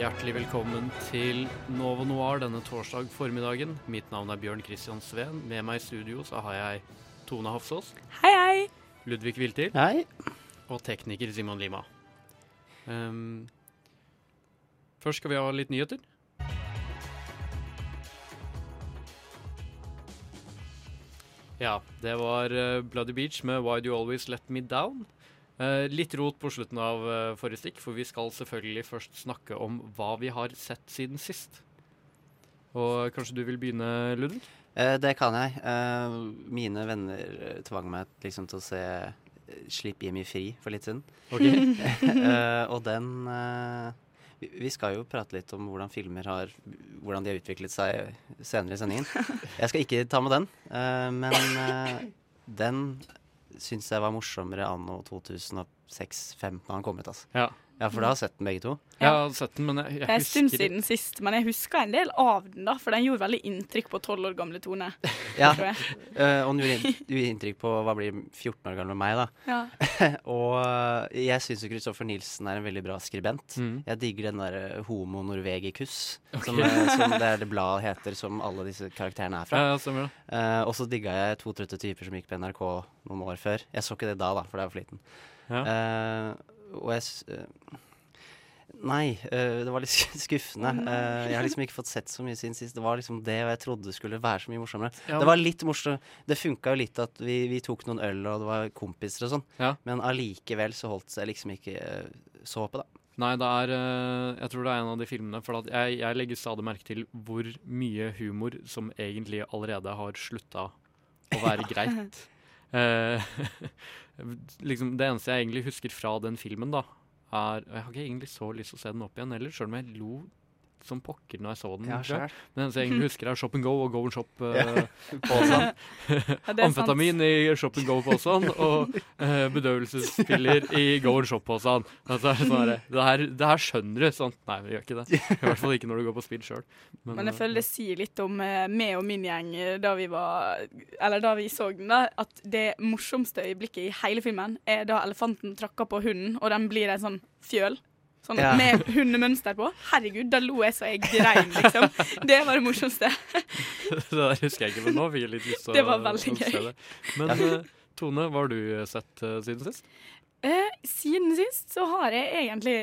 Hjertelig velkommen til Novo Noir denne torsdag formiddagen. Mitt navn er Bjørn Christian Sveen. Med meg i studio så har jeg Tone Hafsås, Hei, hei. Ludvig Viltil Hei. og tekniker Simon Lima. Um, først skal vi ha litt nyheter. Ja, det var eh, Bloody Beach med Why Do You Always Let Me Down. Eh, litt rot på slutten av uh, forrige stikk, for vi skal selvfølgelig først snakke om hva vi har sett siden sist. Og kanskje du vil begynne, Ludvig? Eh, det kan jeg. Eh, mine venner eh, tvang meg liksom til å se eh, Slipp Jimmy fri for litt siden. Okay. Eh, og den eh, vi, skal jo prate litt om hvordan filmer har Hvordan de har utviklet seg senere i sendingen. Jeg skal ikke ta med den, eh, men eh, den syns jeg var morsommere anno 2006-2015 da han kom ut. Altså. Ja. Ja, for da har jeg sett den begge to. Ja. Jeg har sett den, men jeg, jeg Det er en stund siden sist, men jeg husker en del av den, da, for den gjorde veldig inntrykk på tolv år gamle Tone. Ja, eh, og den gjorde gjorde inntrykk på hva blir 14 år gammel meg, da. Ja. Og eh, jeg syns jo Kristoffer Nilsen er en veldig bra skribent. Mm. Jeg digger den der Homo Norvegicus, okay. som, eh, som det er det bladet heter som alle disse karakterene er fra. Ja, det. Eh, og så digga jeg To trøtte typer som gikk på NRK noen år før. Jeg så ikke det da, da, for det var for liten. Ja. Eh, og jeg eh, Nei, eh, det var litt skuffende. Eh, jeg har liksom ikke fått sett så mye siden sist. Det var liksom det, jeg trodde skulle være så mye morsommere. Ja. Det var litt morsomt. Det funka jo litt at vi, vi tok noen øl, og det var kompiser og sånn. Ja. Men allikevel så holdt jeg liksom ikke så på, da. Nei, det er Jeg tror det er en av de filmene. For at jeg, jeg legger stadig merke til hvor mye humor som egentlig allerede har slutta å være greit. Eh, liksom Det eneste jeg egentlig husker fra den filmen, da, er Jeg har ikke egentlig så lyst til å se den opp igjen heller, sjøl om jeg lo som pokker når jeg så den. Ja, jeg. Men eneste jeg egentlig husker, er Shop and Go og Go and Shop. Uh. Amfetamin i Shop and Go-posen og uh, bedøvelsespiller i Go and Shop-posen. Altså, sånn det, det her skjønner du. Sånn. Nei, vi gjør ikke det. I hvert fall ikke når du går på spill sjøl. Men jeg føler det sier litt om uh, meg og min gjeng eh, da vi var Eller da vi så den, da. At det morsomste øyeblikket i hele filmen er da elefanten trakker på hunden, og den blir en sånn fjøl. Sånn Ja. med hundemønster på. Herregud, da lo jeg så jeg grein, liksom. Det var det morsomste. det der husker jeg ikke, men nå fikk jeg litt lyst til å Det var veldig gøy. Men eh, Tone, hva har du sett uh, siden sist? Eh, siden sist så har jeg egentlig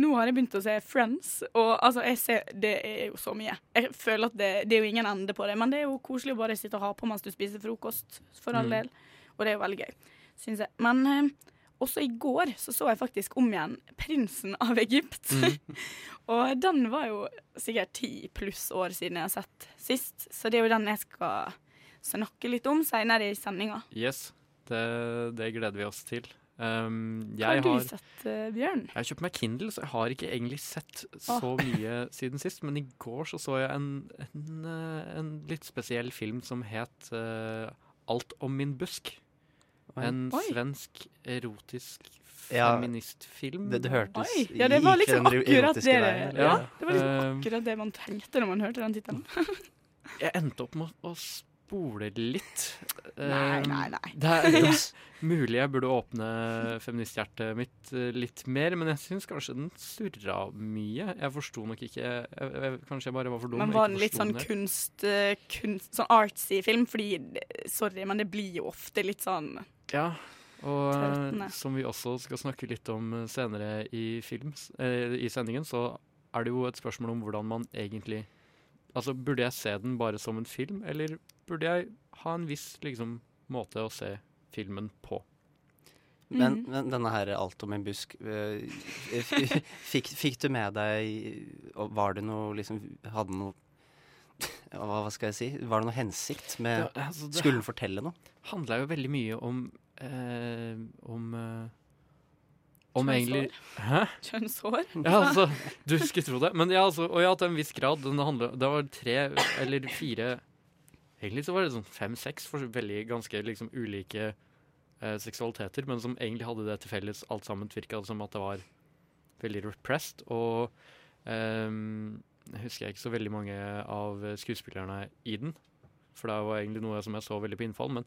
Nå har jeg begynt å se Friends, og altså, jeg ser Det er jo så mye. Jeg føler at det, det er jo ingen ende på det, men det er jo koselig å bare sitte og ha på mens du spiser frokost, for all Mm. del. Og det er jo veldig gøy, syns jeg. Men eh, også i går så så jeg faktisk om igjen 'Prinsen av Egypt'. og den var jo sikkert ti pluss år siden jeg har sett sist, så det er jo den jeg skal snakke litt om seinere i sendinga. Yes, det, det gleder vi oss til. Um, Hva har du har sett, uh, Bjørn? Jeg har kjøpt meg Kindle, så jeg har ikke egentlig sett så mye siden sist. Men i går så så jeg en, en, eh, en litt spesiell film som het uh, Alt om min busk. En Oi. svensk erotisk Ja, feministfilm. Det, det hørtes Oi, ja, det var liksom akkurat det. Ja. Det var liksom Eh, akkurat det man tenkte når man hørte den tittelen. Jeg endte opp med å spole litt. Nei, nei, nei. Det er mulig jeg burde åpne feministhjertet mitt eh, litt mer, men jeg syns kanskje den surra mye. Jeg forsto nok ikke jeg, jeg, Kanskje jeg bare var for dum. Men var den litt sånn den kunst, eh, kunst Sånn artsy film? Fordi, sorry, men det blir jo ofte litt sånn Ja, og eh, som vi også skal snakke litt om senere i, film, eh, i sendingen, så er det jo et spørsmål om hvordan man egentlig Altså, burde jeg se den bare som en film, eller burde jeg ha en viss liksom, måte å se filmen på? Men, Mhm. men denne her Alt om en busk eh, fikk, fikk du med deg Var det noe liksom Hadde noe hva, skal jeg si? Var det noe hensikt med ja, altså, det Skulle den fortelle noe? Det handla jo veldig mye om eh, om, eh, om egentlig Hæ? Kjønnshår? Ja, altså, du skulle tro det. Men ja, altså, og ja, til en viss grad. Den handler, det var tre eller fire Egentlig så var det sånn fem-seks for veldig ganske liksom ulike eh, seksualiteter, men som egentlig hadde det til felles alt sammen. Virka som at det var veldig repressed. Og eh, husker jeg ikke så veldig mange av skuespillerne i den. For det var egentlig noe som jeg så veldig på innfall. Men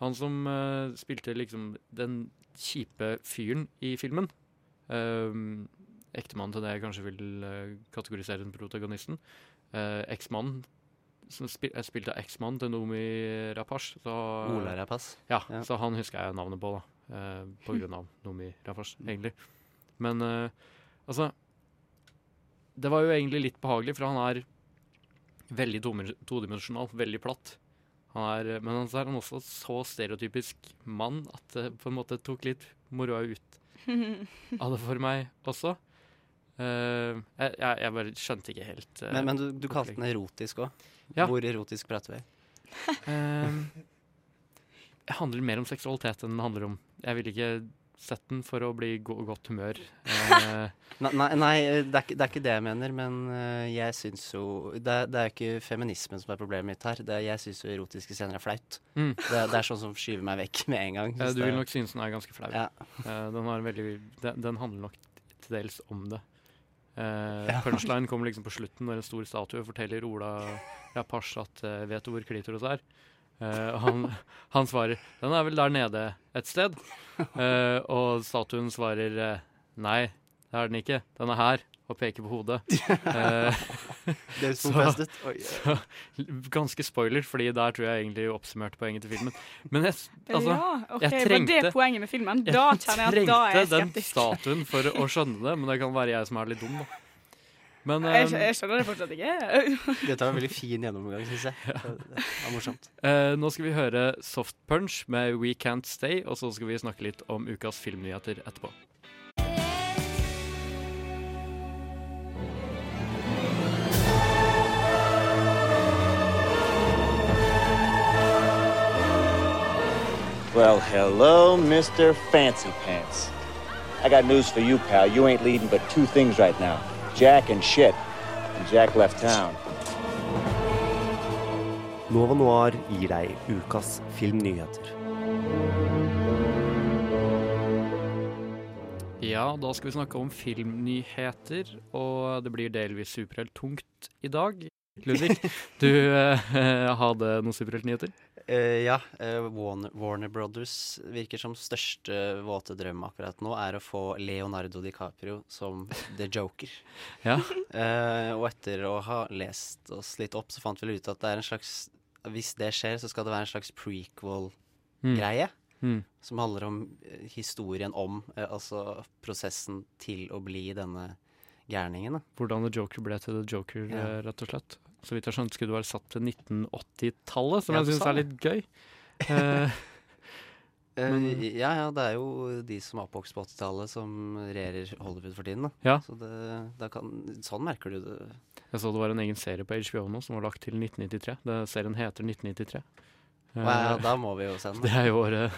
han som eh, spilte liksom den kjipe fyren i filmen eh, Ektemannen til det jeg kanskje vil eh, kategorisere den protagonisten. Eh, Eksmannen som spil, jeg spilte eksmannen til Nomi Rapace. Så, Ola Rapace. ja, Ja. så han husker jeg navnet på, da. eh, på grunn av Nomi Rafash, egentlig. Men eh, altså Det var jo egentlig litt behagelig, for han er veldig todimensjonal, veldig platt. Han er, men så er han også så stereotypisk mann at det på en måte tok litt moroa ut av det for meg også. Uh, jeg, jeg bare skjønte ikke helt Uh, Men, men du, du kalte den erotisk òg. Ja. Hvor erotisk prater vi? Ehm, det handler mer om seksualitet enn det handler om Jeg ville ikke sett den for å bli go godt humør. Eh, Nei, nei, nei det, er ikke, det er ikke det jeg mener, men øh, jeg syns jo Det, det er ikke feminismen som er problemet mitt her. Det er, jeg syns jo erotiske scener er flaut. Mm. Det, det er sånn som skyver meg vekk med en gang. eh, du vil nok synes den er ganske flau. Ja. Eh, den, veldig, den, den handler nok til dels om det. Eh, Punchline kommer liksom på slutten når en stor statue forteller Ola Rapace at eh, 'vet du hvor klitoris er?' Eh, han, han svarer 'den er vel der nede et sted'. Eh, og statuen svarer eh, 'nei, det er den ikke, den er her', og peker på hodet. Eh, Det er Så- så ut. Så, ganske spoiler, fordi der tror jeg egentlig oppsummerte poenget til filmen. Men jeg, altså, ja, okay, jeg var trengte- det poenget med filmen? Da kjenner jeg at da er jeg trengte den statuen for å skjønne det, men det kan være jeg som er litt dum, da. Men Jeg, eh, jeg skjønner det fortsatt ikke. Dette var en veldig fin gjennomgang, syns jeg. Det var morsomt. eh, nå skal vi høre Soft Punch med We Can't Stay, og så skal vi snakke litt om ukas filmnyheter etterpå. Well, hello, Mr. Fancy Pants. I got news for you, pal. You ain't leading but two things right now Jack and shit. And Jack left town. Nova Noir gir deg ukas filmnyheter. Ja, da skal vi snakke om filmnyheter, og det blir delvis superhelttungt i dag. Ludvig, du eh, hadde noen superheltnyheter? Eh, ja, Uh, Warner, Warner Brothers virker som største våte drøm akkurat nå er å få Leonardo DiCaprio som The Joker. Ja. uh, og etter å ha lest oss litt opp, så fant vi ut at det er en slags Hvis det skjer, så skal det være en slags prequel-greie. Mm. Som handler om historien om, altså prosessen til å bli denne gærningen. da. Hvordan The Joker ble til The Joker, Ja. rett og slett. Så vidt jeg skjønte, skulle det være satt til 1980-tallet, som Ja, jeg syns er litt gøy. Eh, Eh, Men- ja, ja, det er jo de som er oppvokst på 80-tallet som regjerer Hollywood for tiden. da. Ja. Så det, det kan, sånn merker du det. jeg så det var en egen serie på HBO nå som var lagt til 1993. Det, serien heter 1993. Eh, Og ja, da må vi jo se det den. er jo året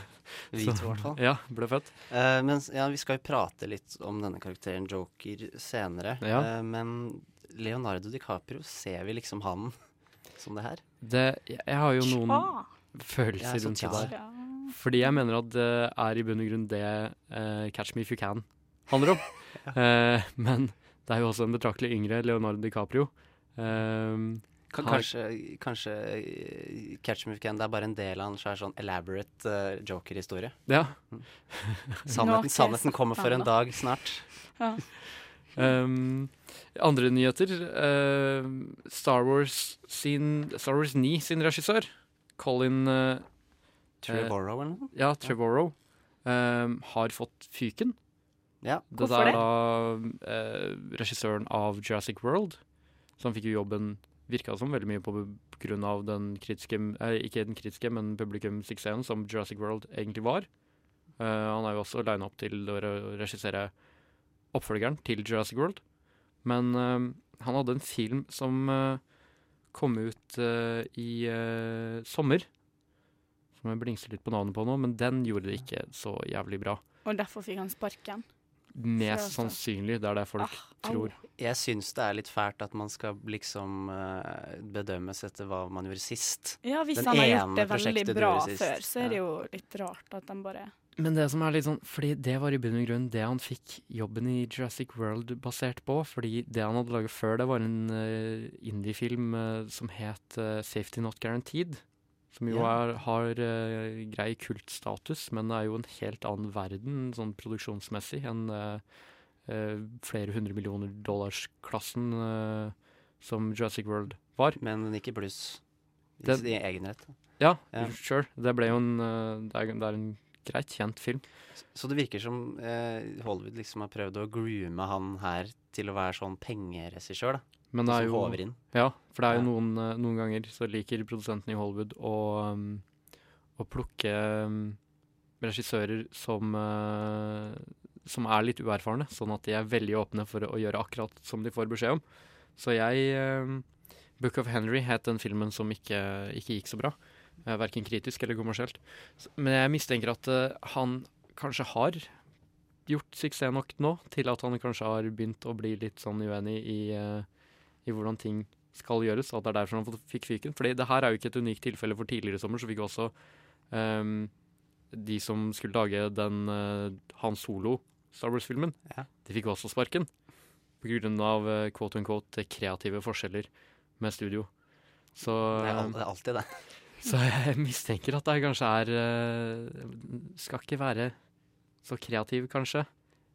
Vi to, i hvert fall. Ja, ble født. Uh, men ja, vi skal jo prate litt om denne karakteren Joker senere. Ja. Uh, men Leonardo DiCaprio, ser vi liksom han som det her? Det, jeg, har jo noen følelser Ja, sånn rundt det der. Fordi jeg mener at det er i bunn og grunn det uh, Catch Me If You Can handler om. uh, men det er jo også en betraktelig yngre Leonardo DiCaprio. Uh, Kan, Har- kanskje kanskje eh, Catch Me If You Can det er bare en del av en svær sånn elaborate uh, Joker-historie. ja. Sannheten, sannheten kommer for en dag snart. Ja. Um, andre nyheter. Uh, Star Wars sin Star Wars 9 sin regissør, Colin uh, Trevorrow eller noe? Ja, Trevorrow, um, har fått fyken. Ja. Det Hvorfor er da uh, regissøren av Jurassic World. som fikk jo jobben, virka som, veldig mye på grunn av den kritiske eh, Ikke den kritiske, men publikumssuksessen som Jurassic World egentlig var. Uh, han er jo også lina opp til å regissere oppfølgeren til Jurassic World. Men eh, han hadde en film som eh, kom ut eh, i sommer. Som jeg blingser litt på navnet på nå, men den gjorde det ikke så jævlig bra. Og derfor fikk han sparken. mest sannsynlig. Det er det folk Ah, tror. Jeg syns det er litt fælt at man skal liksom uh, bedømmes etter hva man gjorde sist. Ja, hvis Den han har gjort det veldig bra før, så er det jo litt rart at han bare Men det som er litt sånn Fordi det var i bunn og grunn det han fikk jobben i Jurassic World basert på. Fordi det han hadde laget før det, var en uh, indiefilm uh, som het uh, Safety Not Guaranteed. Som jo er, har grei kultstatus, men det er jo en helt annen verden sånn produksjonsmessig enn flere hundre millioner dollars-klassen som Jurassic World var. Men den gikk i egen rett. Ja, Ja. sure. Det ble jo en det, er, det er en greit kjent film. Så det virker som eh, Hollywood liksom har prøvd å groome han her til å være sånn pengeregissør, da. Men det er jo. Ja, for det er jo noen, eh, noen ganger så liker produsentene i Hollywood å, um, å plukke um, regissører som, uh, som er litt uerfarne, sånn at de er veldig åpne for å gjøre akkurat som de får beskjed om. Så jeg um, Book of Henry het den filmen som ikke, ikke gikk så bra. Verken kritisk eller kommersielt. Men jeg mistenker at eh, han kanskje har gjort suksess nok nå til at han kanskje har begynt å bli litt sånn uenig i, eh, i hvordan ting skal gjøres, og at det er derfor han fikk fyken. Fordi det her er jo ikke et unikt tilfelle, for tidligere i sommer så fikk også um, de som skulle lage den uh, Han Solo Star Wars-filmen, Ja. de fikk også sparken. På grunn av uh, quote unquote kreative forskjeller med studio. Så, Det det er alltid det. Så jeg mistenker at jeg kanskje er eh, Skal ikke være så kreativ, kanskje,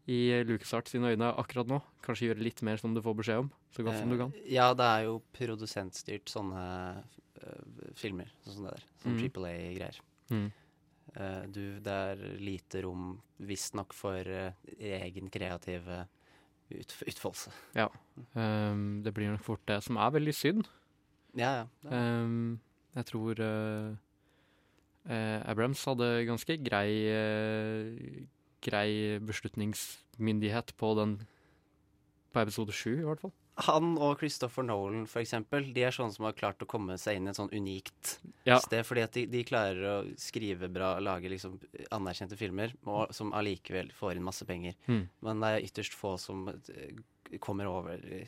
i LucasArts sine øyne akkurat nå. Kanskje gjøre litt mer som du får beskjed om, så godt som du kan. Eh, Ja, det er jo produsentstyrt sånne eh, filmer, sånn som det der. Sånn Mm. Triple A-greier. Mm. Du, det er lite rom, visstnok, for egen kreative ut, utfoldelse. Um, det blir nok fort det, som er veldig synd. Ja, ja. Um, jeg tror uh, uh, Abrams hadde ganske grei, uh, grei beslutningsmyndighet på den På episode sju, i hvert fall. Han og Christopher Nolan, for eksempel, de er sånne som har klart å komme seg inn i et sånn unikt Ja. sted. Fordi at de, de klarer å skrive bra, lage liksom anerkjente filmer, og, som allikevel får inn masse penger. Mm. Men det er ytterst få som eh, kommer over i,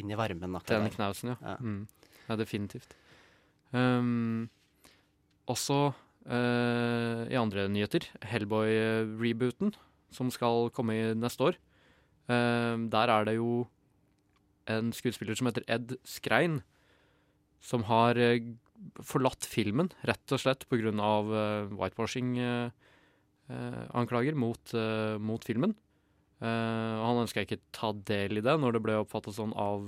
inn i varmen akkurat Den knausen, ja. Ja. Mm. ja definitivt. Um, også uh, i andre nyheter, Hellboy-rebooten, som skal komme i neste år. Um, der er det jo en skuespiller som heter Ed Skrein, som har uh, forlatt filmen, rett og slett pga. Uh, whitewashing-anklager mot, uh, mot filmen. Uh, og han ønska ikke ta del i det når det ble oppfattet sånn av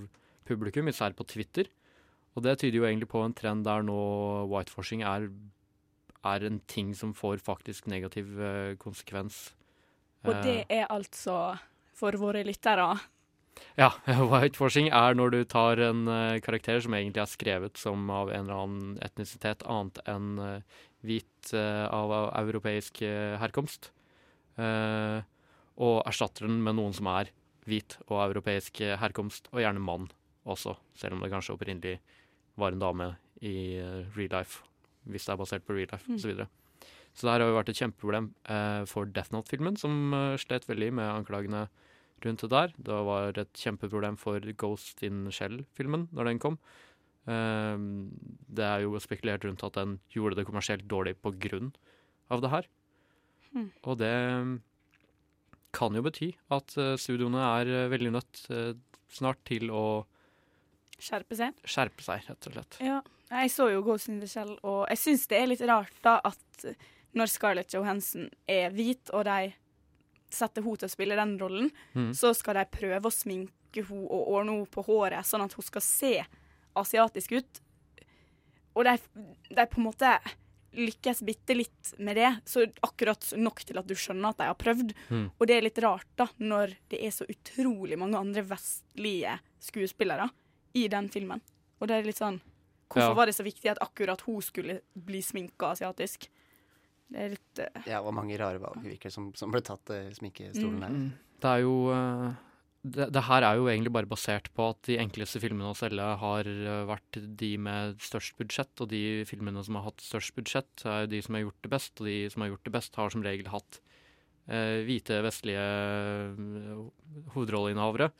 publikum, især på Twitter. Og det tyder jo egentlig på en trend der nå whitewashing er, er en ting som får faktisk negativ eh, konsekvens. Og det Eh, er altså for våre lyttere. ja, whitewashing er når du tar en eh, karakter som egentlig er skrevet som av en eller annen etnisitet annet enn eh, hvit av, av europeisk herkomst, og erstatter den med noen som er hvit og europeisk herkomst, og gjerne mann også, selv om det kanskje opprinnelig var en dame i eh, real life, hvis det er basert på real life, Mm. osv. Så, så det her har jo vært et kjempeproblem eh, for Death Note-filmen, som eh, slet veldig med anklagene rundt det der. Det var et kjempeproblem for Ghost in Shell-filmen når den kom. Eh, det er jo spekulert rundt at den gjorde det kommersielt dårlig på grunn av det her. Mm. Og det kan jo bety at eh, studioene er eh, veldig nødt snart til å Skjerpe seg. skjerpe seg, rett og slett. Ja. Jeg så jo Ghost in the Shell, og jeg syns det er litt rart da at når Scarlett Johansson er hvit, og de setter henne til å spille den rollen, mm. så skal de prøve å sminke henne og ordne henne på håret, sånn at hun skal se asiatisk ut. Og de, de på en måte lykkes bitte litt med det, så akkurat nok til at du skjønner at de har prøvd. Mm. Og det er litt rart, da, når det er så utrolig mange andre vestlige skuespillere i den filmen. Og det er litt sånn Hvorfor Ja. var det så viktig at akkurat hun skulle bli sminka asiatisk? Det er litt uh, Ja, og mange rare valg virker som, som ble tatt i sminkestolen Mm. her. Det er jo uh, det, det her er jo egentlig bare basert på at de enkleste filmene å selge har eh, vært de med størst budsjett, og de filmene som har hatt størst budsjett, er de som har gjort det best, og de som har gjort det best, har som regel hatt eh, hvite, vestlige eh, hovedrolleinnehavere.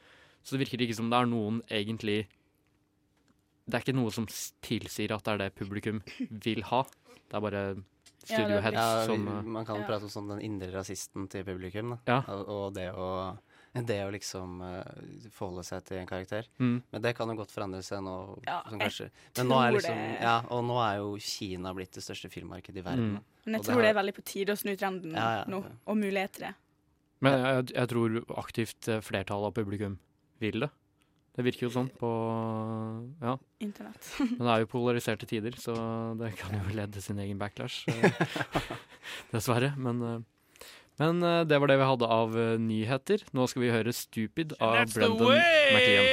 Så det virker ikke som det er noen egentlig Det er ikke noe som tilsier at det er det publikum vil ha. Det er bare studioheads Ja, som eh, man kan jo Ja. prate om sånn den indre rasisten til publikum, da. Ja. Og, det å det å liksom uh, forholde seg til en karakter. mm, Men det kan jo godt forandre seg nå. Ja, sånn jeg kanskje. Men nå er liksom det- Ja, og nå er jo Kina blitt det største filmmarkedet i verden. Mm. Men jeg Og det tror har- det er veldig på tide å snu trenden Ja, ja. nå, og mulighet til det. Men jeg, jeg tror aktivt eh, flertallet av publikum vil det. Det virker jo sånn på Ja. Internett. Men det er jo polariserte tider, så det kan jo lede sin egen backlash. eh, Dessverre. Men, eh, men eh, det var det vi hadde av nyheter. Nå skal vi høre 'Stupid' av That's the Brendan McLean.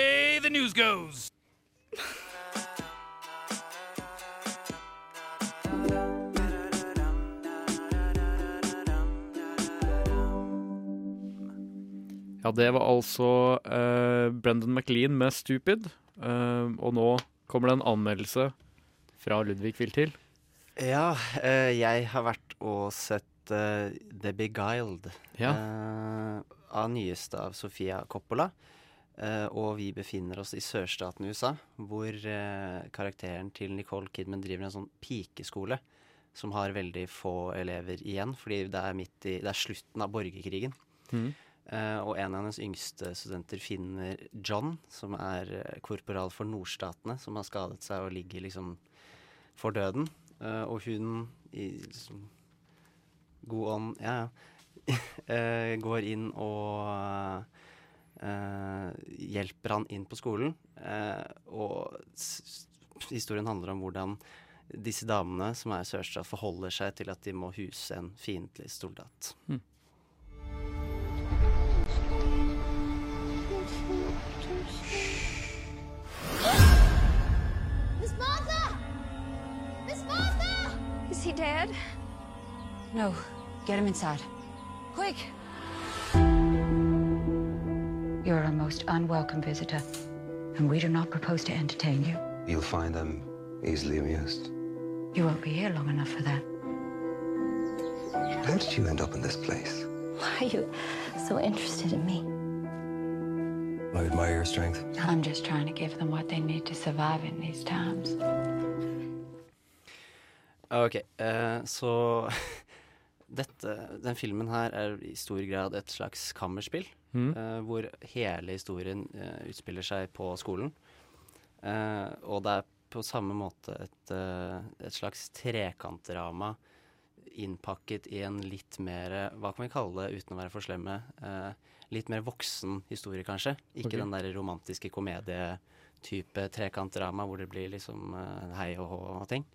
Ja, det var altså uh, Brendan McLean med 'Stupid'. Uh, og nå kommer det en anmeldelse fra Ludvig Viltil. Ja, uh, jeg har vært og sett The Beguiled. Ja. av nyeste av Sofia Coppola. Og vi befinner oss i sørstaten USA, hvor karakteren til Nicole Kidman driver en sånn pikeskole som har veldig få elever igjen, fordi det er, i, det er slutten av borgerkrigen. Mhm. Eh, og en av hennes yngste studenter finner John, som er eh, korporal for nordstatene, som har skadet seg og ligger liksom for døden. Uh, og hun i liksom god ånd Ja, ja. uh, går inn og hjelper han inn på skolen. Og historien handler om hvordan disse damene som er sørstat, forholder seg til at de må huse en fiendtlig soldat. Miss Is he dead? No. Get him inside. Quick! You're a most unwelcome visitor, and we do not propose to entertain you. You'll find them easily amused. You won't be here long enough for that. How did you end up in this place? Why are you so interested in me? I admire your strength. I'm just trying to give them what they need to survive in these times. Ok, eh, så dette, den filmen her er i stor grad et slags kammerspill. Mm. eh, hvor hele historien eh, utspiller seg på skolen. Eh, og det er på samme måte et, eh, et slags trekantdrama innpakket i en litt mer Hva kan vi kalle det uten å være for slemme? Eh, litt mer voksen historie, kanskje. Ikke okay. den der romantiske komedietype trekantdrama hvor det blir liksom hei og hå og ting.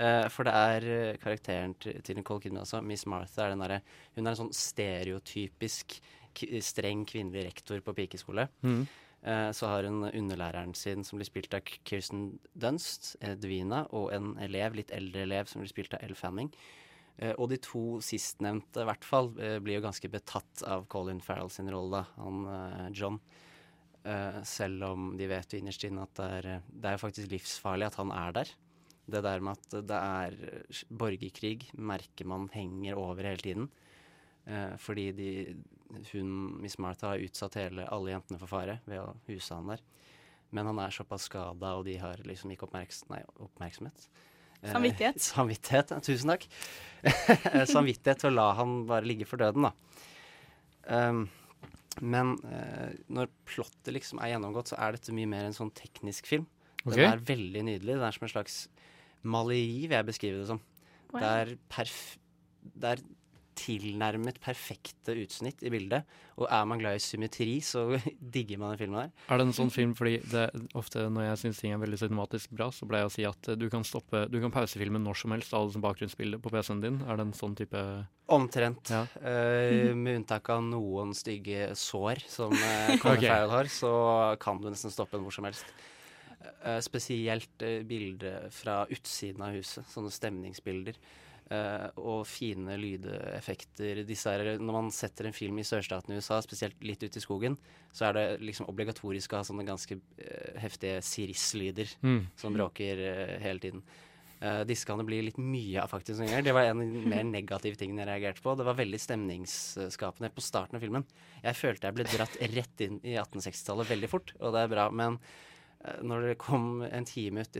Eh, for det er eh, karakteren til, Nicole Kidman også, Miss Martha, er den derre Hun er en sånn stereotypisk streng kvinnelig rektor på pikeskole. Mhm. Eh, så har hun underlæreren sin som blir spilt av Kirsten Dunst, Edwina, og en elev, litt eldre elev som blir spilt av Elle Fanning. Og de to sistnevnte, i hvert fall, blir jo ganske betatt av Colin Farrell sin rolle, han John. Selv om de vet jo innerst inne at det er, det er faktisk livsfarlig at han er der. Det der med at det er borgerkrig, merker man henger over hele tiden. Eh, fordi de, hun, Miss Martha, har utsatt hele, alle jentene for fare ved å huse han der. Men han er såpass skada, og de har liksom ikke oppmerks nei, oppmerksomhet. Eh, Samvittighet. samvittighet, ja, tusen takk. samvittighet til å la han bare ligge for døden, da. Um, men eh, når plottet liksom er gjennomgått, så er dette mye mer en sånn teknisk film. Okay. Den er veldig nydelig. Den er som en slags maleri, vil jeg beskrive det som. Wow. Det er, perf det er tilnærmet perfekte utsnitt i bildet. Og er man glad i symmetri, så digger man den filmen der. Er det en sånn film fordi det, ofte når jeg syns ting er veldig cinematisk bra, så pleier jeg å si at eh, du kan stoppe Du kan pause filmen når som helst, alle som bakgrunnsbilde på PC-en din. Er det en sånn type Omtrent. Ja. Uh, med unntak av noen stygge sår som uh, Colin Ok. Har, så kan du nesten stoppe den hvor som helst. Eh, spesielt uh, bilder fra utsiden av huset, sånne stemningsbilder. eh, og fine lydeffekter. Disse er, når man setter en film i sørstaten i USA, spesielt litt ute i skogen, så er det liksom obligatorisk å ha sånne ganske eh, heftige siris-lyder Mm. som bråker eh, hele tiden. Uh, disse kan det bli litt mye av, faktisk. noen ganger. Det var en av de mer negative tingene jeg reagerte på. Det var veldig stemningsskapende på starten av filmen. Jeg følte jeg ble dratt rett inn i 1860-tallet veldig fort, og det er bra. Men eh, når det kom en time ut,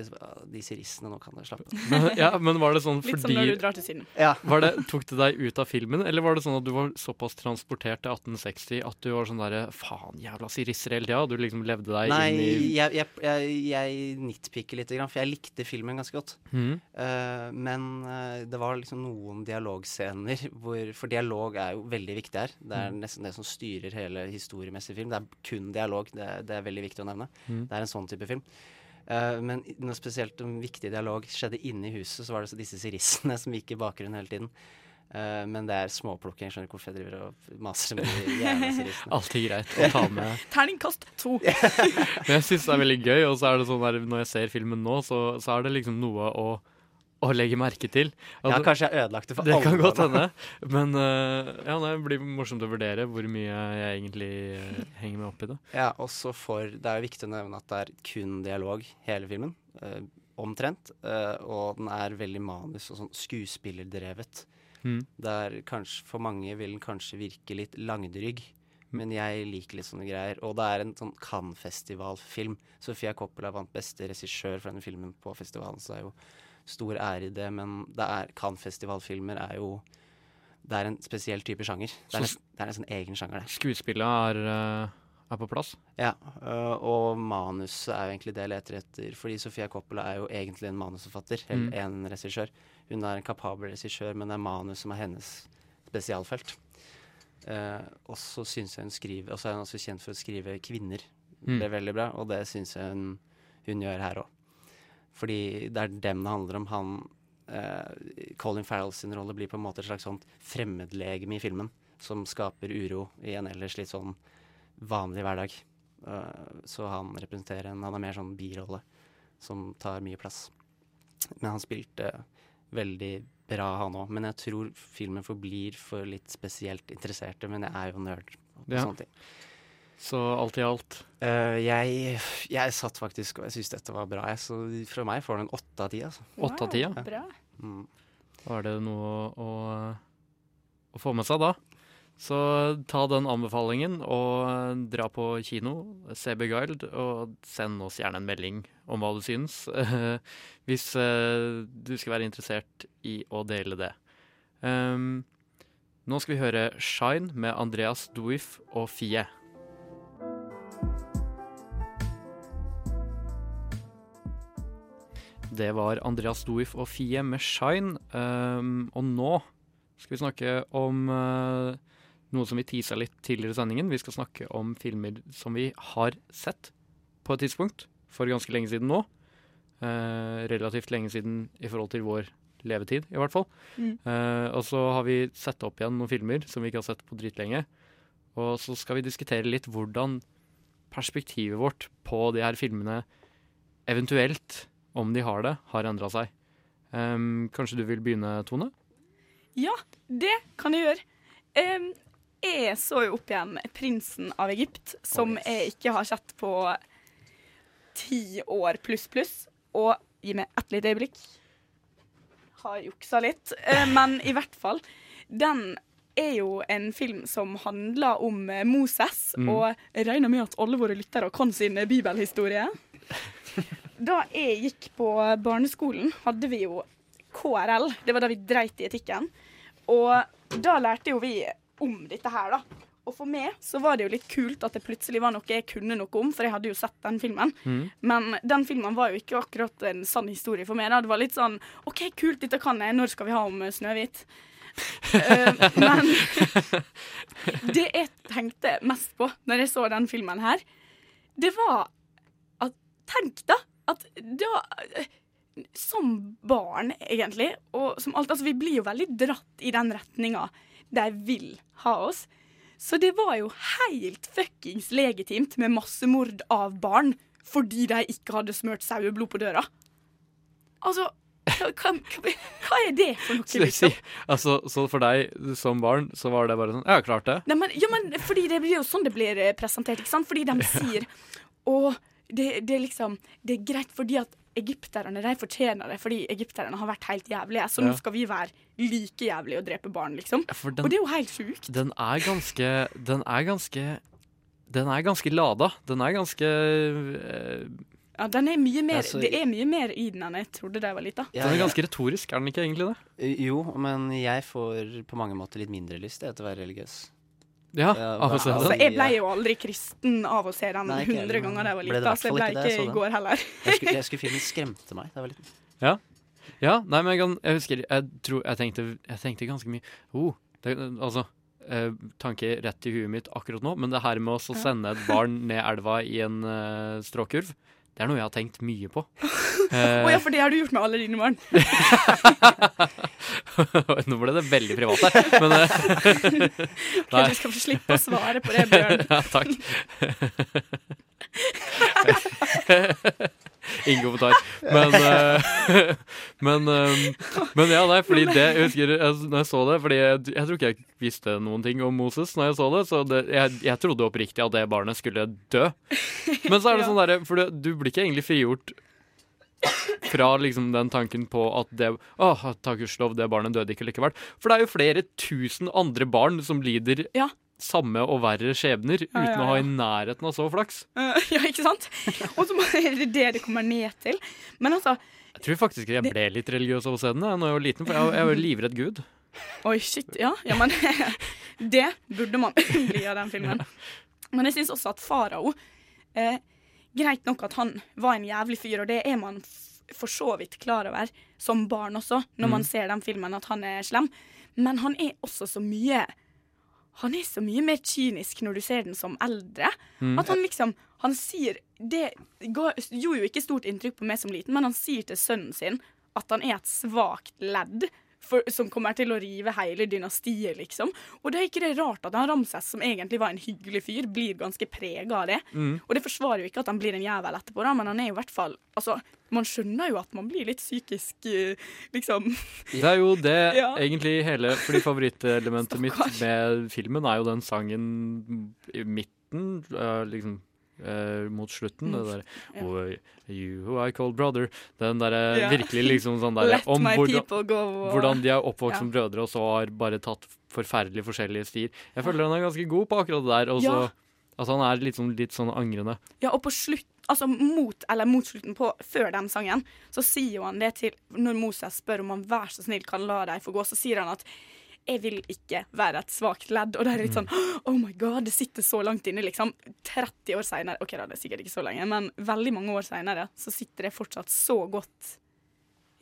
Disse rissene, nå kan dere slappe av. Ja, men var det sånn Litt som når du drar til Syden. Ja. var det, Tok det deg ut av filmen, eller var det sånn at du var såpass transportert til 1860 at du var sånn derre Faen, jævla sirisser hele tida? Du liksom levde deg Nei, inn i jeg, jeg, jeg, jeg nitpicker litt, grann, for jeg likte filmen ganske godt. Mm. Uh, men eh, det var liksom noen dialogscener hvor For dialog er jo veldig viktig her. Det er Mm. nesten det som styrer hele historiemessig film. Det er kun dialog. Det, er- det er veldig viktig å nevne. Mm. Det er en sånn type film. Uh, men noe spesielt en viktig dialog skjedde inne i huset, så var det så disse sirissene som gikk i bakgrunnen hele tiden. Uh, men det er småplukking. Jeg skjønner ikke hvorfor jeg driver og maser med de jævla sirissene. Alltid greit å ta med. Terningkast to. Men jeg syns det er veldig gøy, og så er det sånn der, når jeg ser filmen nå, så, så er det liksom noe å, å legge merke til. Ja, kanskje jeg ødelagte det for Det alle kan godt hende. Men uh, ja, det blir morsomt å vurdere hvor mye jeg egentlig uh, henger meg opp i det. Ja, også for Det er jo viktig å nevne at det er kun dialog hele filmen. Uh, omtrent. og den er veldig manus og sånn skuespillerdrevet. Mm. Der kanskje for mange vil den kanskje virke litt langdrygg. Men jeg liker litt sånne greier. Og det er en sånn Cannes-festivalfilm. Sofia Coppola vant beste regissør for denne filmen på festivalen, så det er jo stor ære i det. Men det er Cannes-festivalfilmer er jo Det er en spesiell type sjanger. Det er, en, det er nesten egen sjanger, det. Skuespillet er, eh, er på plass. Ja, øh, og manuset er jo egentlig det jeg leter etter. Fordi Sofia Coppola er jo egentlig en manusforfatter, eller en regissør. Hun er en kapabel regissør, men det er manus som er hennes spesialfelt. Uh, og så syns jeg hun skriver Og så er hun også kjent for å skrive kvinner. Mm. Det er veldig bra, og det syns jeg hun, hun gjør her òg. Fordi det er dem det handler om. Han eh, Colin Farrell sin rolle blir på en måte et slags sånt fremmedlegeme i filmen. Som skaper uro i en ellers litt sånn vanlig hverdag. Uh, så han representerer en Han er mer sånn birolle som tar mye plass. Men han spilte veldig bra, han òg. Men jeg tror filmen forblir for litt spesielt interesserte. Men jeg er jo nerd og Ja. sånne ting. Så alt i alt Uh, jeg, jeg satt faktisk og jeg syntes dette var bra. Jeg, så fra meg får den åtte av ti. Altså. åtte av ti, ja. Bra. Mm. Da er det noe å, å få med seg, da. Så ta den anbefalingen og dra på kino, se Beguiled, og send oss gjerne en melding om hva du syns. Hvis eh, du skal være interessert i å dele det. Um, nå skal vi høre Shine med Andreas Duif og Fie. Det var Andreas Doif og Fie med Shine. Um, og nå skal vi snakke om uh, noe som vi tisa litt tidligere i sendingen. Vi skal snakke om filmer som vi har sett på et tidspunkt for ganske lenge siden nå. Uh, relativt lenge siden i forhold til vår levetid, i hvert fall. Mm. Uh, og så har vi sett opp igjen noen filmer som vi ikke har sett på dritlenge. Og så skal vi diskutere litt hvordan perspektivet vårt på de her filmene eventuelt, om de har det, har endra seg. Um, kanskje du vil begynne, Tone? Ja, det kan jeg gjøre. Um, jeg så jo opp igjen 'Prinsen av Egypt', som jeg ikke har sett på ti år pluss pluss. Og gi meg ett lite øyeblikk. Har juksa litt. Eh, men i hvert fall. Den er jo en film som handler om eh, Moses, Mm. og jeg regner med at alle våre lyttere kan sin bibelhistorie. Da jeg gikk på barneskolen, hadde vi jo KRL. Det var da vi dreit i etikken. Og da lærte jo vi om dette her, da. Og for meg så var det jo litt kult at det plutselig var noe jeg kunne noe om, for jeg hadde jo sett den filmen. Mm. Men den filmen var jo ikke akkurat en sann historie for meg. da. Det var litt sånn OK, kult, dette kan jeg. Når skal vi ha om eh, Snøhvit? uh, men det jeg tenkte mest på når jeg så den filmen her, det var at Tenk, da! At da Som barn, egentlig, og som alt Altså, vi blir jo veldig dratt i den retninga de vil ha oss. Så det var jo helt fuckings legitimt med massemord av barn fordi de ikke hadde smurt saueblod på døra. Altså, hva, hva, er det for noe, liksom? altså, så for deg som barn, så var det bare sånn Ja, klart det. Nei, men, ja, men fordi det blir jo sånn det blir eh, presentert, ikke sant? Fordi de sier Å, det, det er liksom Det er greit fordi at egypterne de fortjener det, fordi egypterne har vært helt jævlige. Så nå skal vi være like jævlige og drepe barn, liksom. Ja, den- og det er jo helt sjukt. Den er ganske Den er ganske Den er ganske lada. Den er ganske øh, Ja, den er mye mer, Altså, det er mye mer i den enn jeg trodde da jeg var lita. Ja, Den er ganske retorisk, er den ikke egentlig det? Jo, men jeg får på mange måter litt mindre lyst til å være religiøs. Ja, av å se den. Altså, jeg ble jo aldri kristen av å se den hundre 100 ganger da jeg var lita, så jeg ble ikke ikke i går heller. Jeg skulle, jeg skulle filmen skremte meg da jeg var liten. Ja. ja. Nei, men jeg, kan, jeg husker Jeg tror Jeg tenkte, jeg tenkte ganske mye oh, det, Altså eh, Tanke rett i huet mitt akkurat nå, men det her med å sende et barn ned elva i en eh, stråkurv, det er noe jeg har tenkt mye på. Å Eh, ja, for det har du gjort med alle dine barn. Nå ble det veldig privat her, men eh, Ok, du skal få slippe å svare på det, Bjørn. ja, takk. Ingen kommentar. Men, uh, men, um, men ja, nei, fordi det Jeg husker jeg, når jeg så det Fordi jeg, jeg tror ikke jeg visste noen ting om Moses når jeg så det, så det, jeg, jeg trodde oppriktig at det barnet skulle dø. Men så er det sånn derre For du, du blir ikke egentlig frigjort fra liksom den tanken på at det Åh, takk gudskjelov, det barnet døde ikke likevel. For det er jo flere tusen andre barn som lider Ja. Samme og verre skjebner Ja, uten ja, å ha i nærheten av så flaks. Eh, ja, ikke sant? Og så er det det det kommer ned til. Men altså Jeg tror faktisk jeg ble litt religiøs av å se den da jeg var liten, for jeg, jeg var livredd Gud. Oi, shit. Ja, ja men det burde man bli av den filmen. Men jeg syns også at farao eh, Greit nok at han var en jævlig fyr, og det er man for så vidt klar over som barn også, når man Mm. ser den filmen, at han er slem. Men han er også så mye Han er så mye mer kynisk når du ser den som eldre. Mm. At han liksom Han sier Det gjorde jo ikke stort inntrykk på meg som liten, men han sier til sønnen sin at han er et svakt ledd. For, som kommer til å rive hele dynastiet, liksom. Og det er ikke det rart at han Ramses, som egentlig var en hyggelig fyr, blir ganske prega av det. Mm. Og det forsvarer jo ikke at han blir en jævel etterpå, da, men han er jo i hvert fall Altså, man skjønner jo at man blir litt psykisk eh, liksom Det er jo det Ja. egentlig hele Fordi favorittelementet mitt med filmen er jo den sangen i midten, eh, liksom eh, mot slutten. Det Mm. der Ja. oh, You who I call brother. Den derre yeah. virkelig liksom sånn derre my people go, og- hvordan de er oppvokst Ja. som brødre, og så har bare tatt forferdelig forskjellige stier. Jeg føler han er ganske god på akkurat det der. Og så Ja. at han er litt sånn, litt sånn angrende. Ja, og på slutt Altså mot, eller mot slutten på Før den sangen, så sier jo han det til Når Moses spør om han vær så snill kan la deg få gå, så sier han at jeg vil ikke være et svakt ledd. Og det er litt sånn Oh my god, det sitter så langt inne, liksom. 30 år seinere OK, da, det er sikkert ikke så lenge, men veldig mange år seinere så sitter det fortsatt så godt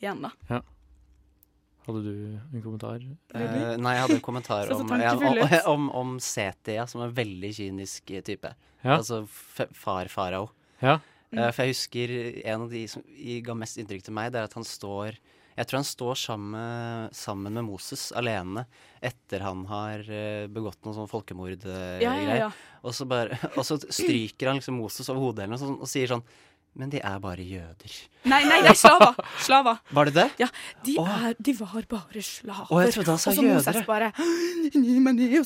igjen, da. Ja. Hadde du en kommentar? Eh, nei, jeg hadde en kommentar om, ja, om, om Setia, som er en veldig kynisk type. Ja. Altså f- far farao. Ja. Eh, for jeg husker en av de som ga mest inntrykk til meg, det er at han står Jeg tror han står sammen, sammen med Moses alene etter han har eh, begått noe sånn folkemordgreier. Ja, ja, ja. og, så bare- og så stryker han liksom Moses over hodet noe sånt, og sier sånn Men de er bare jøder. Nei, nei, det er slaver! Slaver. Var det det? Ja, de, er, de var bare slaver. Å, jeg trodde han sa og så Moses jøder. bare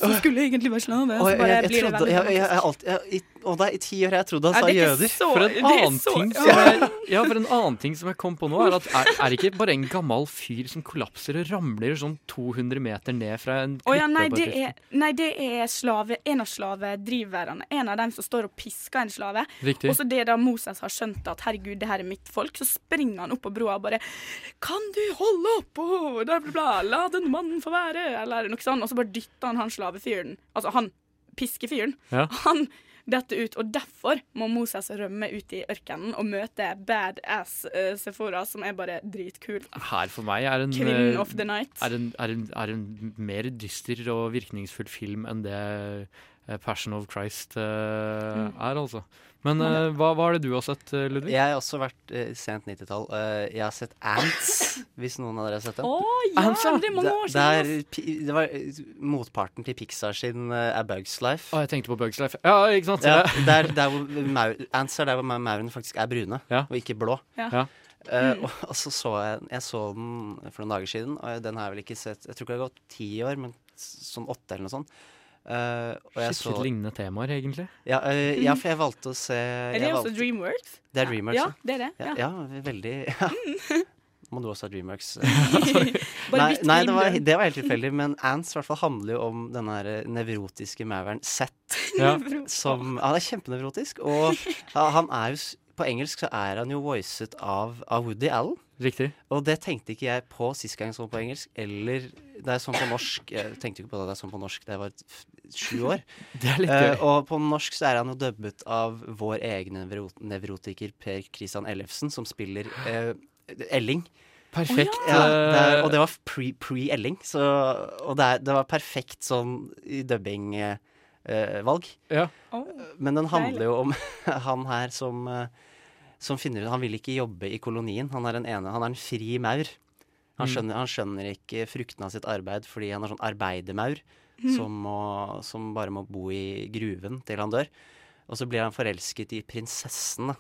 så skulle jeg egentlig være slave. Og Så bare jeg, jeg, blir det trodde, jeg, jeg, jeg, alltid- jeg, i, og ti år jeg trodde han sa er jøder. så- For en, annen så- ting som jeg, ja, for en annen ting som jeg kom på nå, er at er, er det ikke bare en gammel fyr som kollapser og ramler sånn 200 meter ned fra en Å ja, klippe? nei, det er, nei, det er slave, en av slavedriverne. En av dem som står og pisker en slave. Riktig. Og så det da Moses har skjønt at herregud, det her er mitt folk, så springer han opp på broa og bare Kan du holde opp? Og bla, bla, bla. La den mannen få være. Eller noe sånt. Og så bare dytter han han slavefyren, altså han piskefyren, Ja. han detter ut. Og derfor må Moses rømme ut i ørkenen og møte badass uh, Sephora, som er bare dritkul. Her for meg er en, Kvinnen eh, of the night. er en, er en, er en mer dyster og virkningsfull film enn det eh, Passion of Christ uh, Mm. er, altså. Men uh, hva, hva er det du har sett, eh, Ludvig? Jeg har også vært uh, sent 90-tall. Uh, jeg har sett Ants, hvis noen av dere har sett den. Å ja, Ants, ja. det er mange år siden. det, er, det var motparten til Pixar sin uh, A Bugs Life. Å, jeg tenkte på Bugs Life. Ja, ikke sant? Ja, der, der hvor maur, ants er der hvor ma- maurene faktisk er brune, Ja. og ikke blå. Ja. Ja. Uh, Mm. og, og så så jeg Jeg så den for noen dager siden, og den har jeg vel ikke sett Jeg tror ikke det har gått ti år, men sånn åtte eller noe sånt. Eh, og jeg Shit, litt lignende temaer, egentlig. Ja, uh, ja, for jeg valgte å se Er det jeg også valgte- Dreamworks? Det er Dreamworks, Ja, det er det. Ja, Ja. ja veldig ja. Må du også ha Dreamworks? Nei, nei det, var, det var helt tilfeldig, men Ants hvert fall handler jo om den her nevrotiske mauren Seth. Ja. Som, han er kjempenevrotisk, og han er jo På engelsk så er han jo voicet av, av Woody Allen. Riktig. Og det tenkte ikke jeg på sist gang jeg så på engelsk, eller det er sånn på norsk. Jeg tenkte ikke på det det er sånn på norsk da jeg var sju år. Det er litt gøy. og på norsk så er han jo dubbet av vår egen nevrotiker Per Christian Ellefsen, som spiller uh, Elling. Perfekt. Ja, det er, eh, og det var pre- pre-Elling, så og det, er, det var perfekt sånn i dubbing-valg. Eh, valg. Ja. Men den handler jo om han her som, eh, som finner ut Han vil ikke jobbe i kolonien. Han er en, ene, han er en fri maur. Han Mm. skjønner, han skjønner ikke fruktene av sitt arbeid fordi han er sånn arbeidermaur mm. som, må, som bare må bo i gruven til han dør. Og så blir han forelsket i prinsessen, da.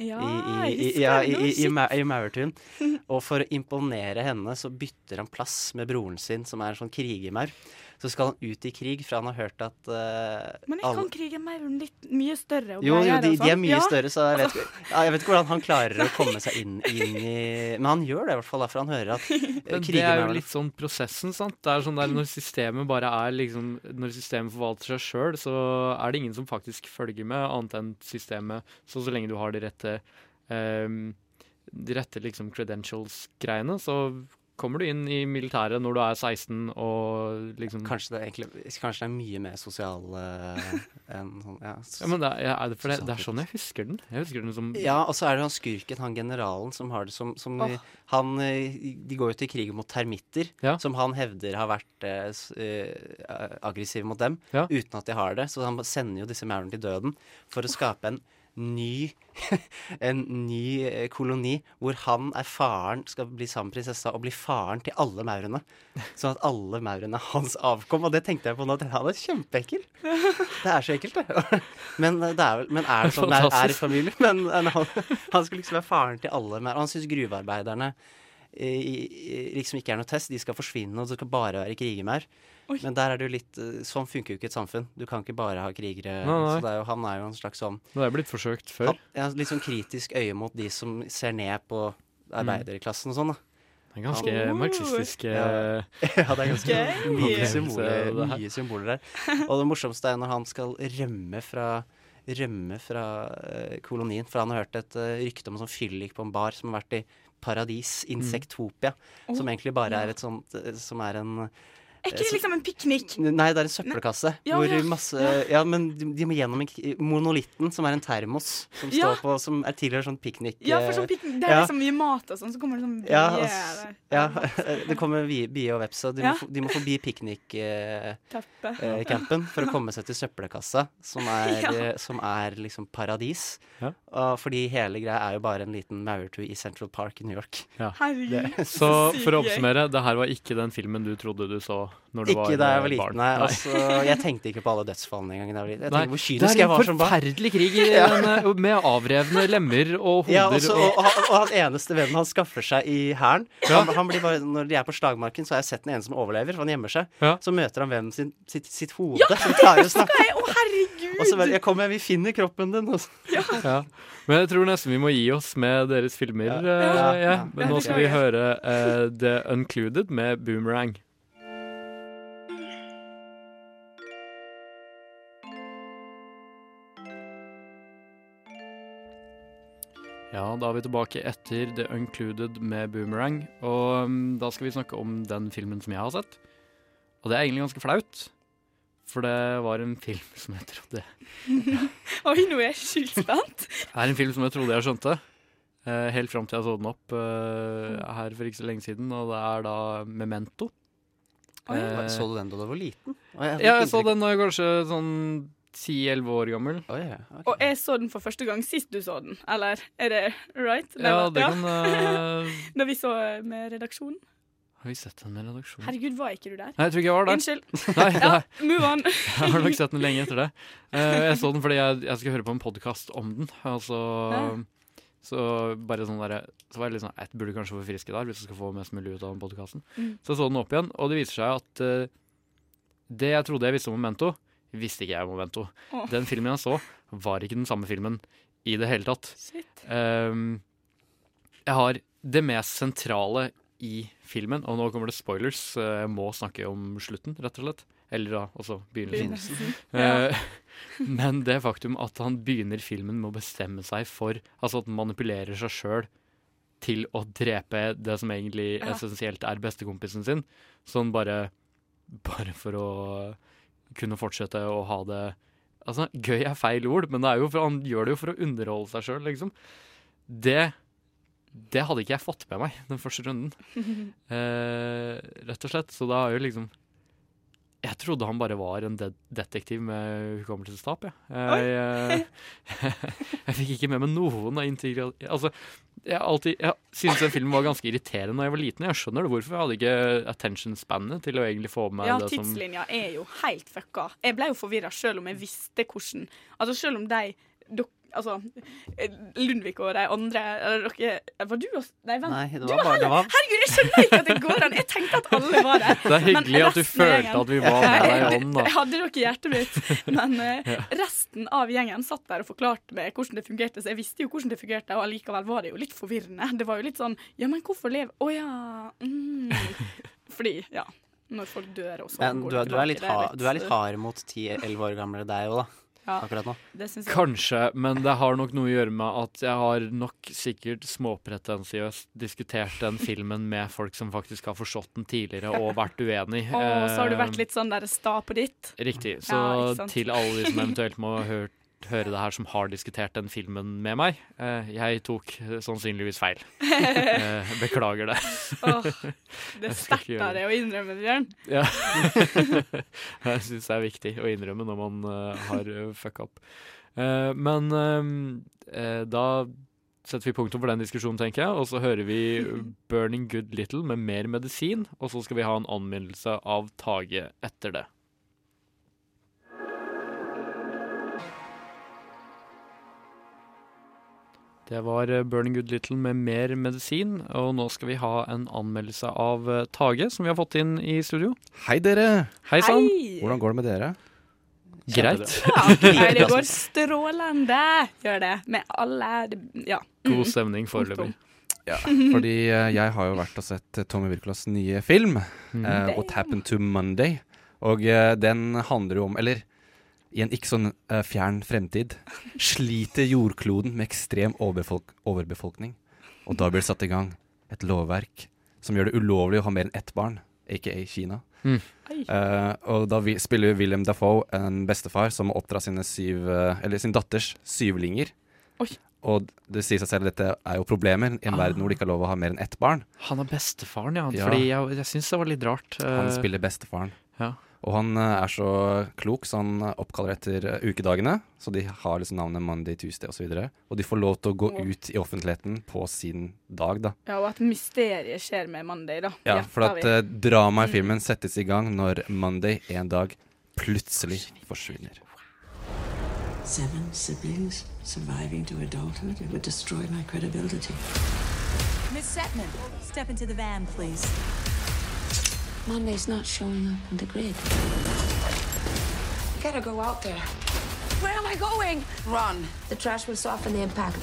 Ja, I, i, i, ja, det i, i, i, i Maurtun. Og for å imponere henne, så bytter han plass med broren sin, som er en sånn krigermaur. Så skal han ut i krig, for han har hørt at uh, Men ikke kan krigen med en litt mye større jo, jo, de, de er sånn. mye Ja. større, så jeg vet, ikke- ja, jeg vet ikke hvordan han klarer å komme seg inn, inn i Men han gjør det i hvert fall, for han hører at krigen Men det er jo litt sånn prosessen, sant. Det er sånn der Når systemet bare er liksom Når systemet forvalter seg sjøl, så er det ingen som faktisk følger med, annet enn systemet. Så så lenge du har de rette um, De rette liksom credentials-greiene, så kommer du inn i militæret når du er 16 og liksom Kanskje det, er egentlig, kanskje det er mye mer sosial uh, enn sånn ja, Ja, men det er, er det, det, det er sånn jeg husker den. Jeg husker den som Ja, og så er det han skurken, han generalen, som har det som, som oh. han, eh, De går jo til krig mot termitter, Ja. som han hevder har vært uh, aggressive mot dem, Ja. uten at de har det. Så han sender jo disse maurene til døden for å skape en ny En ny eh, koloni hvor han er faren, skal bli sammen prinsessa og bli faren til alle maurene. Sånn at alle maurene er hans avkom. Og det tenkte jeg på nå. at Han er kjempeekkel. Det er så ekkelt, det. Men, eh, det er, men er det sånn det er i familien? Men eh, han, han skulle liksom være faren til alle maur. Og han syns gruvearbeiderne i, i- liksom ikke er noe test. De skal forsvinne, og det skal bare være krigermaur. Men der er det jo litt eh, Sånn funker jo ikke et samfunn. Du kan ikke bare ha krigere. Nei, nei. Så det er jo, han er jo en slags sånn Det er blitt forsøkt før. han, ja, litt sånn kritisk øye mot de som ser ned på arbeiderklassen og sånn, da. Det er ganske oh. marxistisk Ja. ja, det er ganske mye symboler, mye symboler der. Og det morsomste er når han skal rømme fra Rømme fra eh, kolonien. For han har hørt et eh, rykte om en sånn fyllik på en bar som har vært i Paradis, Insektopia. Åh, som egentlig bare er et sånt Som er en Er ikke det liksom en piknik? Nei, det er en søppelkasse. Ja, hvor ja. masse Ja, men de, må gjennom en, k- monolitten, som er en termos, som Ja. står på Som er tidligere sånn piknik... Ja, for sånn eh, piknik, det er ja. liksom mye mat og sånn, så kommer det sånn Ja, ass- der. ja, det kommer bie, bie og veps, og de, Ja. må, de må forbi piknikcampen eh, for å komme seg til søppelkassa, som er, Ja. eh, som er liksom paradis. Ja. Og fordi hele greia er jo bare en liten maurtue i Central Park i New York. Ja. Herregud, Så sykt for å oppsummere, det her var ikke den filmen du trodde du så når du Ikke var da jeg eh, var liten, nei. Altså, jeg tenkte ikke på alle dødsfallene engang. da jeg var liten. Jeg Nei, tenkte hvor det kynisk er jeg en var som barn. forferdelig krig i Ja. den, eh, med avrevne lemmer og hoder. Ja, også, og, og, og, han- eneste vennen han skaffer seg i hæren han, han blir bare, Når de er på slagmarken, så har jeg sett den ene som overlever, for han gjemmer seg. Ja. Så møter han vennen sin sitt, sitt hode, som klarer å snakke. Å, oh, herregud! Og så bare 'Jeg kommer, vi finner kroppen din'. Og så. ja. Men jeg tror nesten vi må gi oss med deres filmer. Ja. eh, Ja, ja. ja. Men nå skal vi. høre uh, The Uncluded med Boomerang. Ja, da er vi tilbake etter The Uncluded med Boomerang. Og um, da skal vi snakke om den filmen som jeg har sett. Og det er egentlig ganske flaut. For det var en film som jeg trodde Oi, nå er jeg sjukt spent. Det er en film som jeg trodde jeg skjønte. eh, helt fram til jeg så den opp uh, her for ikke så lenge siden, og det er da Memento. Eh, Så du den da du var liten? Jeg ja, jeg så den da jeg kanskje sånn 10-11 år gammel. Og jeg så den for første gang sist du så den, eller er det right? Ja, var- det kan, uh... Da vi så med redaksjonen. Har vi sett den med redaksjonen? Herregud, var ikke du der? Nei, jeg tror ikke jeg var der. Unnskyld. Nei, Ja, move on. jeg har nok sett den lenge etter det. Uh, jeg så den fordi jeg, jeg skulle høre på en podkast om den. Altså, Så bare sånn der, så var jeg litt sånn Jeg burde kanskje forfriske der hvis jeg skal få mest mulig ut av den podkasten. Mm. Så jeg så den opp igjen, og det viser seg at uh, det jeg trodde jeg visste om Memento, visste ikke jeg om Memento. Oh. Den filmen jeg så, var ikke den samme filmen i det hele tatt. Ehm, jeg har det mest sentrale i filmen, og nå kommer det spoilers, så jeg må snakke om slutten, rett og slett. Eller da altså begynnelsen. Begynnelsen, ja. Eh, men det faktum at han begynner filmen med å bestemme seg for Altså at han manipulerer seg sjøl til å drepe det som egentlig Ja. essensielt er bestekompisen sin, sånn bare Bare for å kunne fortsette å ha det Altså, gøy er feil ord, men det er jo for, han gjør det jo for å underholde seg sjøl, liksom. Det det hadde ikke jeg fått med meg den første runden. Eh, rett og slett. Så da har jo liksom Jeg trodde han bare var en de detektiv med hukommelsestap, jeg. Jeg, eh, jeg fikk ikke med meg noen av integra... Altså, jeg, alltid, jeg synes den filmen var ganske irriterende da jeg var liten. Jeg skjønner det hvorfor. Jeg hadde ikke attention spannet til å egentlig få med Ja, det som Ja, tidslinja er jo helt fucka. Jeg ble jo forvirra selv om jeg visste hvordan Altså selv om de dok, Altså, eh, Lundvik og de andre eller dere Var du også Nei, vent. Nei, det Du var bare- det var- Herregud, jeg skjønner ikke at det går an! Jeg tenkte at alle var der. Det er hyggelig at du følte at vi var med deg i ånden, da. Jeg hadde dere i hjertet mitt, men uh, resten av gjengen satt der og forklarte meg hvordan det fungerte, så jeg visste jo hvordan det fungerte, og allikevel var det jo litt forvirrende. Det var jo litt sånn Ja, men hvorfor leve Å ja. Mm. Fordi, ja. Når folk dør og så Men går du, du, er litt det ha, du er litt hard mot 10-11 år gamle deg òg, da. Ja, Akkurat nå. Kanskje, men det har nok noe å gjøre med at jeg har nok sikkert småpretensiøst diskutert den filmen med folk som faktisk har forstått den tidligere og vært uenig. Og så har du Eh, vært litt sånn der sta på ditt. Riktig. Så Ja, til alle de som eventuelt må ha hørt, høre det her, som har diskutert den filmen med meg, eh, jeg tok eh, sannsynligvis feil. Eh, beklager det. Åh, det er av deg å innrømme, Bjørn. Ja. jeg syns det er viktig å innrømme når man har fucka opp. Men da setter vi punktum for den diskusjonen, tenker jeg. Og så hører vi 'Burning Good Little' med mer medisin. Og så skal vi ha en anmeldelse av Tage etter det. Det var eh, 'Burning Good Little' med mer medisin, og nå skal vi ha en anmeldelse av eh, Tage, som vi har fått inn i studio. Hei, dere! Hei sann! Hvordan går det med dere? Greit. Ja, nei, det går strålende, gjør det. Med alle Ja. God Mm. stemning foreløpig. Ja, fordi eh, jeg har jo vært og sett Tommy Wirkolas nye film, mm. uh, 'What Happened to Monday'. Og uh, den handler jo om Eller i en ikke sånn uh, fjern fremtid sliter jordkloden med ekstrem overbefolk overbefolkning. Og da blir det satt i gang et lovverk som gjør det ulovlig å ha mer enn ett barn, aka Kina. Mm. Uh, og da vi, spiller William Dafoe en bestefar som må oppdra sine syv, eh, eller sin datters syvlinger. Og det sier seg selv at dette er jo problemer i en Ah. verden hvor det ikke er lov å ha mer enn ett barn. Han er bestefaren, ja. Ja. Fordi jeg, jeg syns det var litt rart. Han spiller bestefaren. Ja. Og han eh, er så klok, så han eh, oppkaller etter eh, ukedagene. Så de har liksom navnet Monday, Tuesday osv. Og, så videre. og de får lov til å gå ut i offentligheten på sin dag, da. ja, og at mysteriet skjer med Monday, da. Ja, for at eh, dramaet i filmen settes i gang når Monday en dag plutselig forsvinner. Seven siblings surviving to adulthood. It would destroy my credibility. Miss Setman, step into the van, please. Monday's not showing up on the grid. You gotta go out there. Where am I going? Run. The trash will soften the impact.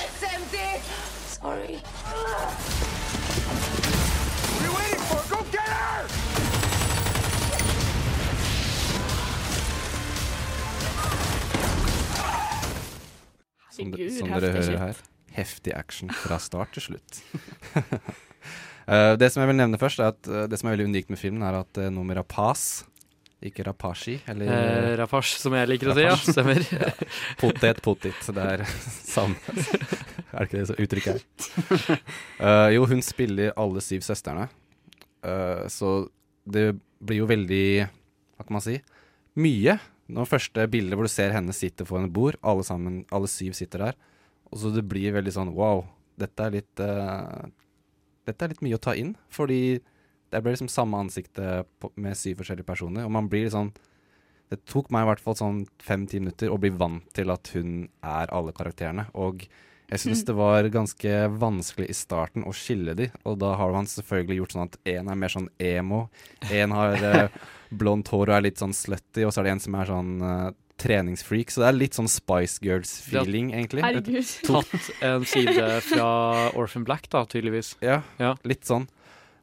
It's empty. Sorry. What are you waiting for? Go get her! Som, Herregud, som dere heftig hører shit. her. Heftig action fra start til slutt. uh, det som jeg vil nevne først, er at uh, det som er veldig unikt med filmen, er at uh, noe med rapas ikke rapashi, eller Eh, rapash, som jeg liker å si, ja. Stemmer. ja. Potet, potet. Det er samme. er det ikke det så uttrykket er? Uh, jo, hun spiller alle syv søstrene. Uh, så det blir jo veldig Hva kan man si? Mye. Når første bildet hvor du ser henne sitte foran et bord, alle sammen, alle syv sitter der. Og så det blir veldig sånn wow, dette er litt uh, Dette er litt mye å ta inn. Fordi det blir liksom samme ansiktet på, med syv forskjellige personer. Og man blir litt sånn Det tok meg i hvert fall sånn fem-ti minutter å bli vant til at hun er alle karakterene. Og Jeg syns det var ganske vanskelig i starten å skille de, og da har han selvfølgelig gjort sånn at én er mer sånn emo, én har eh, blondt hår og er litt sånn slutty, og så er det en som er sånn eh, treningsfreak. Så det er litt sånn Spice Girls-feeling, egentlig. Herregud. Tatt en side fra Orphan Black, da, tydeligvis. Ja, Ja. litt sånn.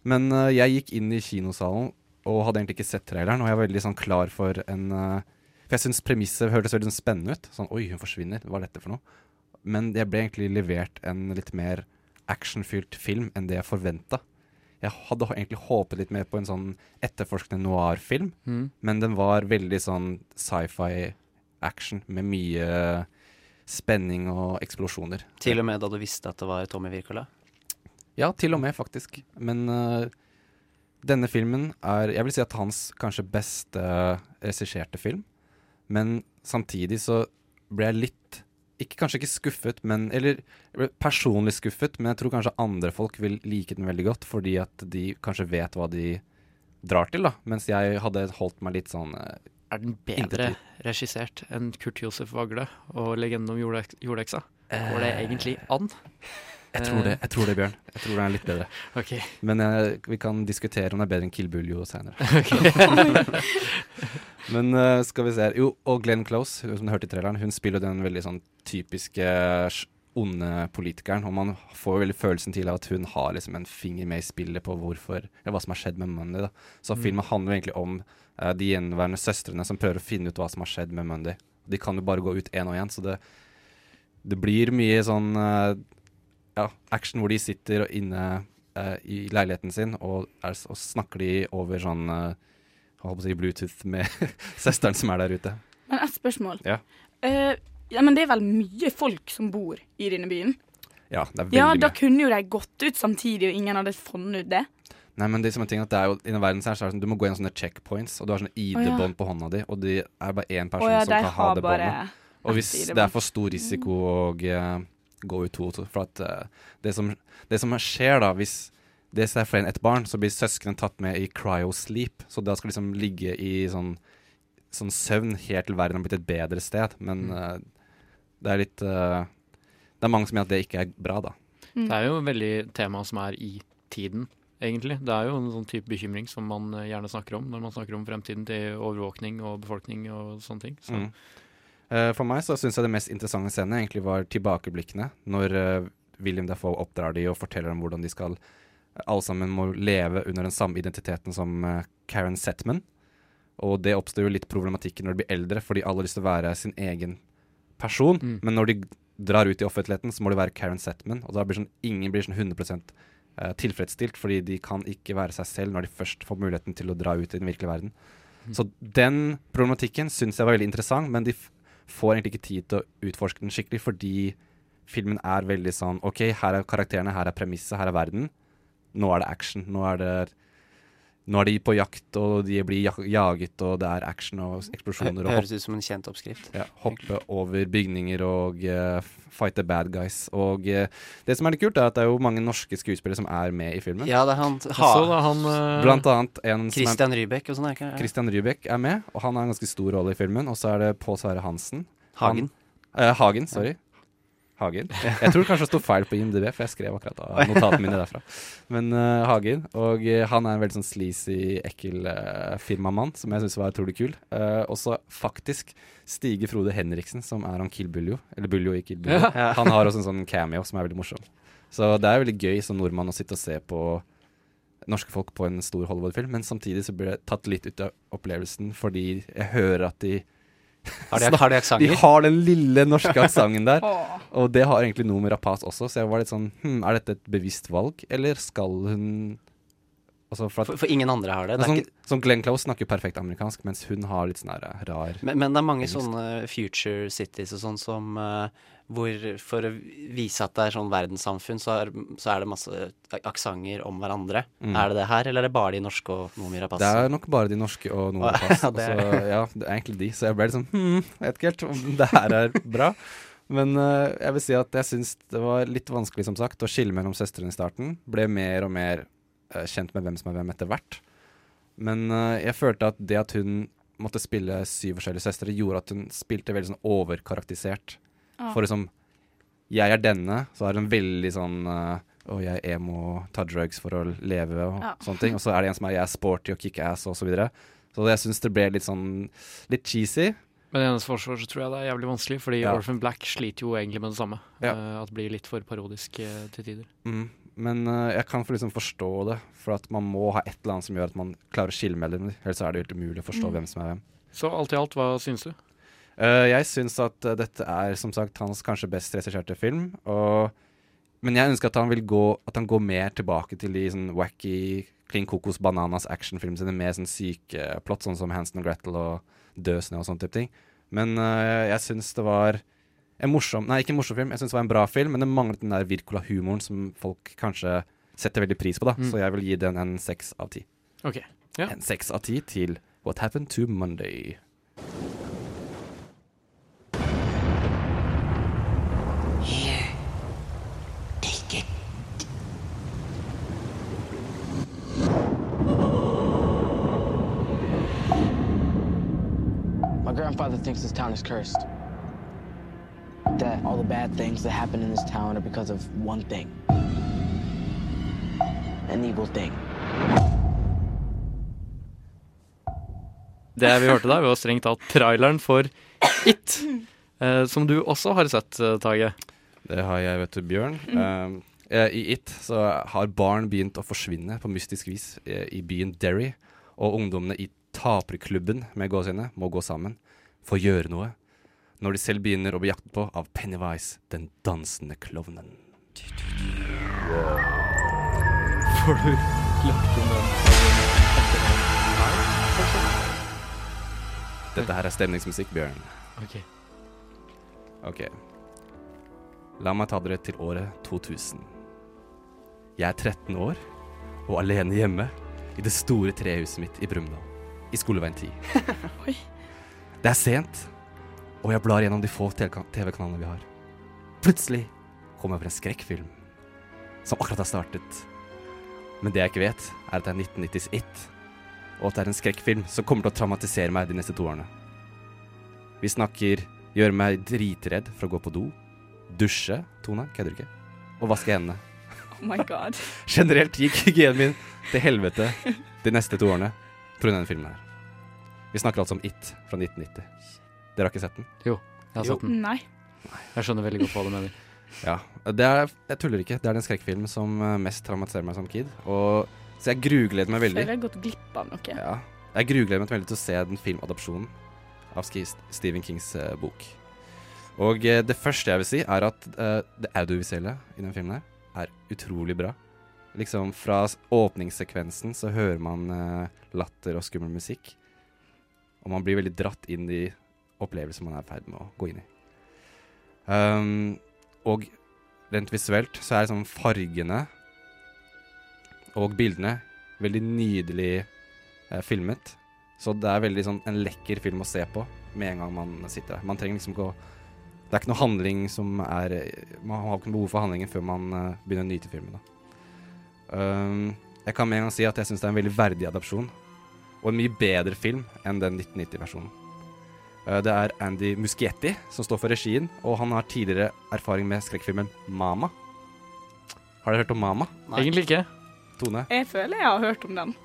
Men uh, jeg gikk inn i kinosalen og hadde egentlig ikke sett traileren, og jeg var veldig sånn klar for en uh, For jeg syns premisset hørtes veldig sånn spennende ut. Sånn oi, hun forsvinner, hva er dette for noe? Men jeg ble egentlig levert en litt mer actionfylt film enn det jeg forventa. Jeg hadde egentlig håpet litt mer på en sånn etterforskende noir-film, Mm. men den var veldig sånn sci-fi action med mye spenning og eksplosjoner. Til og med da du visste at det var Tommy Wirkola? Ja, til og med, faktisk. Men uh, denne filmen er Jeg vil si at hans kanskje beste regisserte film. Men samtidig så ble jeg litt ikke, Kanskje ikke skuffet, men Eller personlig skuffet, men jeg tror kanskje andre folk vil like den veldig godt, fordi at de kanskje vet hva de drar til, da. Mens jeg hadde holdt meg litt sånn øh, Er den bedre regissert enn Kurt Josef Vagle og 'Legenden om jordeksa? Går det egentlig an? Jeg tror det, jeg tror det, Bjørn. Jeg tror den er litt bedre. Okay. Men eh, vi kan diskutere om det er bedre enn Kill Buljo seinere. Ok. Men uh, skal vi se her. Jo, og Glenn Close, som du hørte i traileren, hun spiller den veldig sånn typiske onde politikeren. Og man får veldig følelsen til at hun har liksom en finger med i spillet på hvorfor, eller hva som har skjedd med Money. da. Så Mm. filmen handler jo egentlig om de gjenværende søstrene som prøver å finne ut hva som har skjedd med Mundy. De kan jo bare gå ut én og én, så det, det blir mye sånn uh, ja, action hvor de sitter inne uh, i leiligheten sin og, er, og snakker de over sånn eh, si Bluetooth med søsteren som er der ute. Men ett spørsmål. Ja. Ja, men det er vel mye folk som bor i denne byen? Ja, det er veldig Ja, da mye. kunne jo de gått ut samtidig, og ingen hadde funnet ut det. Nei, men det som er ting at det er jo, I den verden så er det sånn, du må gå gjennom sånne checkpoints, og du har sånne ID-bånd på hånda di, og det er bare én person som kan ha det båndet. Og hvis det er for stor risiko å eh, gå ut to, to For at uh, det, som, det som skjer da, hvis det er flere enn ett barn, så blir søsknene tatt med i cryo-sleep. Så da skal liksom ligge i sånn, sånn søvn helt til verden har blitt et bedre sted. Men uh, det er litt Det er mange som mener at det ikke er bra, da. Det er jo veldig tema som er i tiden, egentlig. Det er jo en sånn type bekymring som man eh, gjerne snakker om når man snakker om fremtiden til overvåkning og befolkning og sånne ting. Så. Mm. Eh, for meg så syns jeg det mest interessante scenen egentlig var tilbakeblikkene. Når eh, William Dafoe oppdrar de og forteller dem hvordan de skal alle sammen må leve under den samme identiteten som Karen Setman. Og det oppstår jo litt problematikken når de blir eldre, fordi alle har lyst til å være sin egen person. Men når de drar ut i offentligheten, så må de være Karen Setman. Og da blir sånn, ingen blir sånn 100 eh, tilfredsstilt, fordi de kan ikke være seg selv når de først får muligheten til å dra ut i den virkelige verden. Så den problematikken syns jeg var veldig interessant, men de får egentlig ikke tid til å utforske den skikkelig, fordi filmen er veldig sånn OK, her er karakterene, her er premisset, her er verden. Nå er det action. Nå er det Nå er de på jakt, og de blir jaget, og det er action og eksplosjoner. og Høres ut som en kjent oppskrift. ja, hoppe over bygninger og uh, fight the bad guys. Og uh, det som er litt kult, er at det er jo mange norske skuespillere som er med i filmen. Ja, det er han ha. så da han uh, Blant annet en Christian er, Rybek og sånn, er ikke det? Christian Rybek er med, og han har en ganske stor rolle i filmen. Og så er det Pål Sverre Hansen. Hagen. Han, Hagen, sorry. Hagen. Jeg tror kanskje det sto feil på IMDb, for jeg skrev akkurat av notatene mine derfra. Men uh, Hagen. Og eh, han er en veldig sånn sleazy, ekkel uh, firmamann som jeg syns var utrolig kul. Uh, også faktisk Stige Frode Henriksen, som er han Kill Buljo. Eller Buljo i Kill Buljo. Ja. Han har også en sånn cameo som er veldig morsom. Så det er veldig gøy som nordmann å sitte og se på norske folk på en stor Hollywood-film, men samtidig så blir det tatt litt ut av opplevelsen fordi jeg hører at de Har de- har de aksenter? De har den lille norske aksenten der. Og det har egentlig noe med Rapaz også, så jeg var litt sånn hm, Er dette et bevisst valg, eller skal hun altså for, at, For- for ingen andre har det. Det Sånn, ikke- sånn Glenn Close snakker perfekt amerikansk, mens hun har litt sånn eh, rar Men, men det er mange engelsk. sånne future cities og sånn som eh, hvor for å vise at det er sånn verdenssamfunn, så er, så er det masse aksenter om hverandre. Mm. Er det det her, eller er det bare de norske og noe Mirapass? Det er nok bare de norske og noen pass. Ja, det er- Altså, ja, det er egentlig de. Så jeg ble liksom hm, vet ikke helt om det her er bra. Men uh, jeg vil si at jeg syns det var litt vanskelig, som sagt, å skille mellom søstrene i starten. Ble mer og mer uh, kjent med hvem som er hvem etter hvert. Men uh, jeg følte at det at hun måtte spille syv forskjellige søstre, gjorde at hun spilte veldig sånn overkarakterisert. Ah. For liksom jeg er denne, så er det en veldig sånn Å, jeg er emo, tar drugs for å leve og Ja. sånne ting. Og så er det en som er jeg er sporty og kickass og så videre. Så jeg syns det ble litt sånn litt cheesy. Men i hennes forsvar så tror jeg det er jævlig vanskelig, fordi Ja. Orphan Black sliter jo egentlig med det samme. Ja. Uh, at det blir litt for parodisk uh, til tider. Mm. Men uh, jeg kan for liksom forstå det, for at man må ha et eller annet som gjør at man klarer å skille mellom dem. Ellers er det helt umulig å forstå Mm. hvem som er hvem. Så alt i alt, hva syns du? Eh, jeg syns at eh, dette er som sagt hans kanskje best regisserte film. Og, men jeg ønsker at han vil gå At han går mer tilbake til de sånn wacky Klin Kokos Bananas actionfilmene sine med sånn syke plott, sånn som Hansen og Gretel og Død snø og sånne type ting. Men uh, jeg syns det var en morsom Nei, ikke en morsom film. Jeg syns det var en bra film, men det manglet den der Wirkola-humoren som folk kanskje setter veldig pris på, da. Mm. Så jeg vil gi den en seks av ti. OK. Ja. En seks av ti til What Happened to Monday. Grandfather thinks this town is cursed. That all the bad things that happen in this town are because of one thing an evil thing. Det vi hørte der, var strengt tatt traileren for It, eh, som du også har sett, eh, Tage. Det har jeg, vet du, Bjørn. Um, eh, I It så har barn begynt å forsvinne på mystisk vis eh, i byen Derry. Og ungdommene i taperklubben med gåsehudene må gå sammen for å gjøre noe. Når de selv begynner å bli jaktet på av Pennywise, den dansende klovnen. Får du lagt inn den? Dette her er stemningsmusikk, Bjørn. Ok. Ok. La meg ta dere til året 2000. Jeg er 13 år og alene hjemme i det store trehuset mitt i Brumunddal. I Skoleveien 10. Oi. Det er sent, og jeg blar gjennom de få TV-kanalene vi har. Plutselig kommer jeg over en skrekkfilm som akkurat har startet. Men det jeg ikke vet, er at det er 1990s It, og at det er en skrekkfilm som kommer til å traumatisere meg de neste to årene. Vi snakker gjøre meg dritredd for å gå på do, dusje, Tone, kødder du ikke, og vaske hendene. Oh my god. Generelt gikk hygienen min til helvete de neste to årene pga. denne filmen her. Vi snakker altså om It fra 1990. Dere har ikke sett den? Jo, jeg har sett den. Nei. Jeg skjønner veldig godt hva du mener. Ja. Det er, jeg tuller ikke. Det er den skrekkfilmen som eh, mest traumatiserer meg som kid. Og, så jeg grugleder meg veldig. Føler jeg har gått glipp av noe. Ja. Jeg grugleder meg veldig til å se den filmadopsjonen av Stephen Kings uh, bok. Og uh, det første jeg vil si, er at uh, det audiovisuelle i den filmen her er utrolig bra. Liksom Fra åpningssekvensen så hører man latter og skummel musikk. Og man blir veldig dratt inn i opplevelser man er i ferd med å gå inn i. Um, og rent visuelt så er liksom fargene og bildene veldig nydelig eh, filmet. Så det er veldig sånn en lekker film å se på med en gang man sitter der. Man trenger liksom ikke å Det er ikke noe handling som er Man har ikke noe behov for handlingen før man eh, begynner å nyte filmen. Da. Um, jeg kan med en gang si at jeg syns det er en veldig verdig adopsjon. Og en mye bedre film enn den 1990-versjonen. Eh, det er Andy Muschietti som står for regien, og han har tidligere erfaring med skrekkfilmen Mama. Har dere hørt om Mama? Egentlig ikke. Tone? Jeg føler jeg har hørt om den.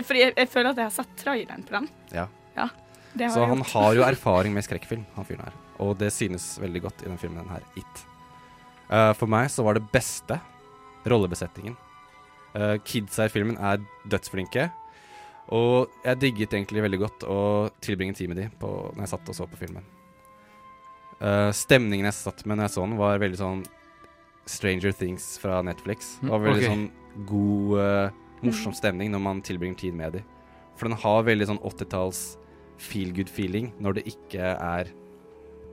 Fordi jeg, jeg føler at jeg har sett traileren på den. Ja. Ja, det har Så jeg han gjort. har jo erfaring med skrekkfilm, han fyren her. Og det synes veldig godt i den filmen her, It. Eh, for meg så var det beste rollebesetningen. Uh, kidsa i filmen er dødsflinke. Og jeg digget egentlig veldig godt å tilbringe tid med de på, når jeg satt og så på filmen. Uh, stemningen jeg satt med når jeg så den, var veldig sånn Stranger Things fra Netflix. Det var veldig okay. sånn god, uh, morsom stemning når man tilbringer tid med de. For den har veldig sånn 80-talls feel good feeling når det ikke er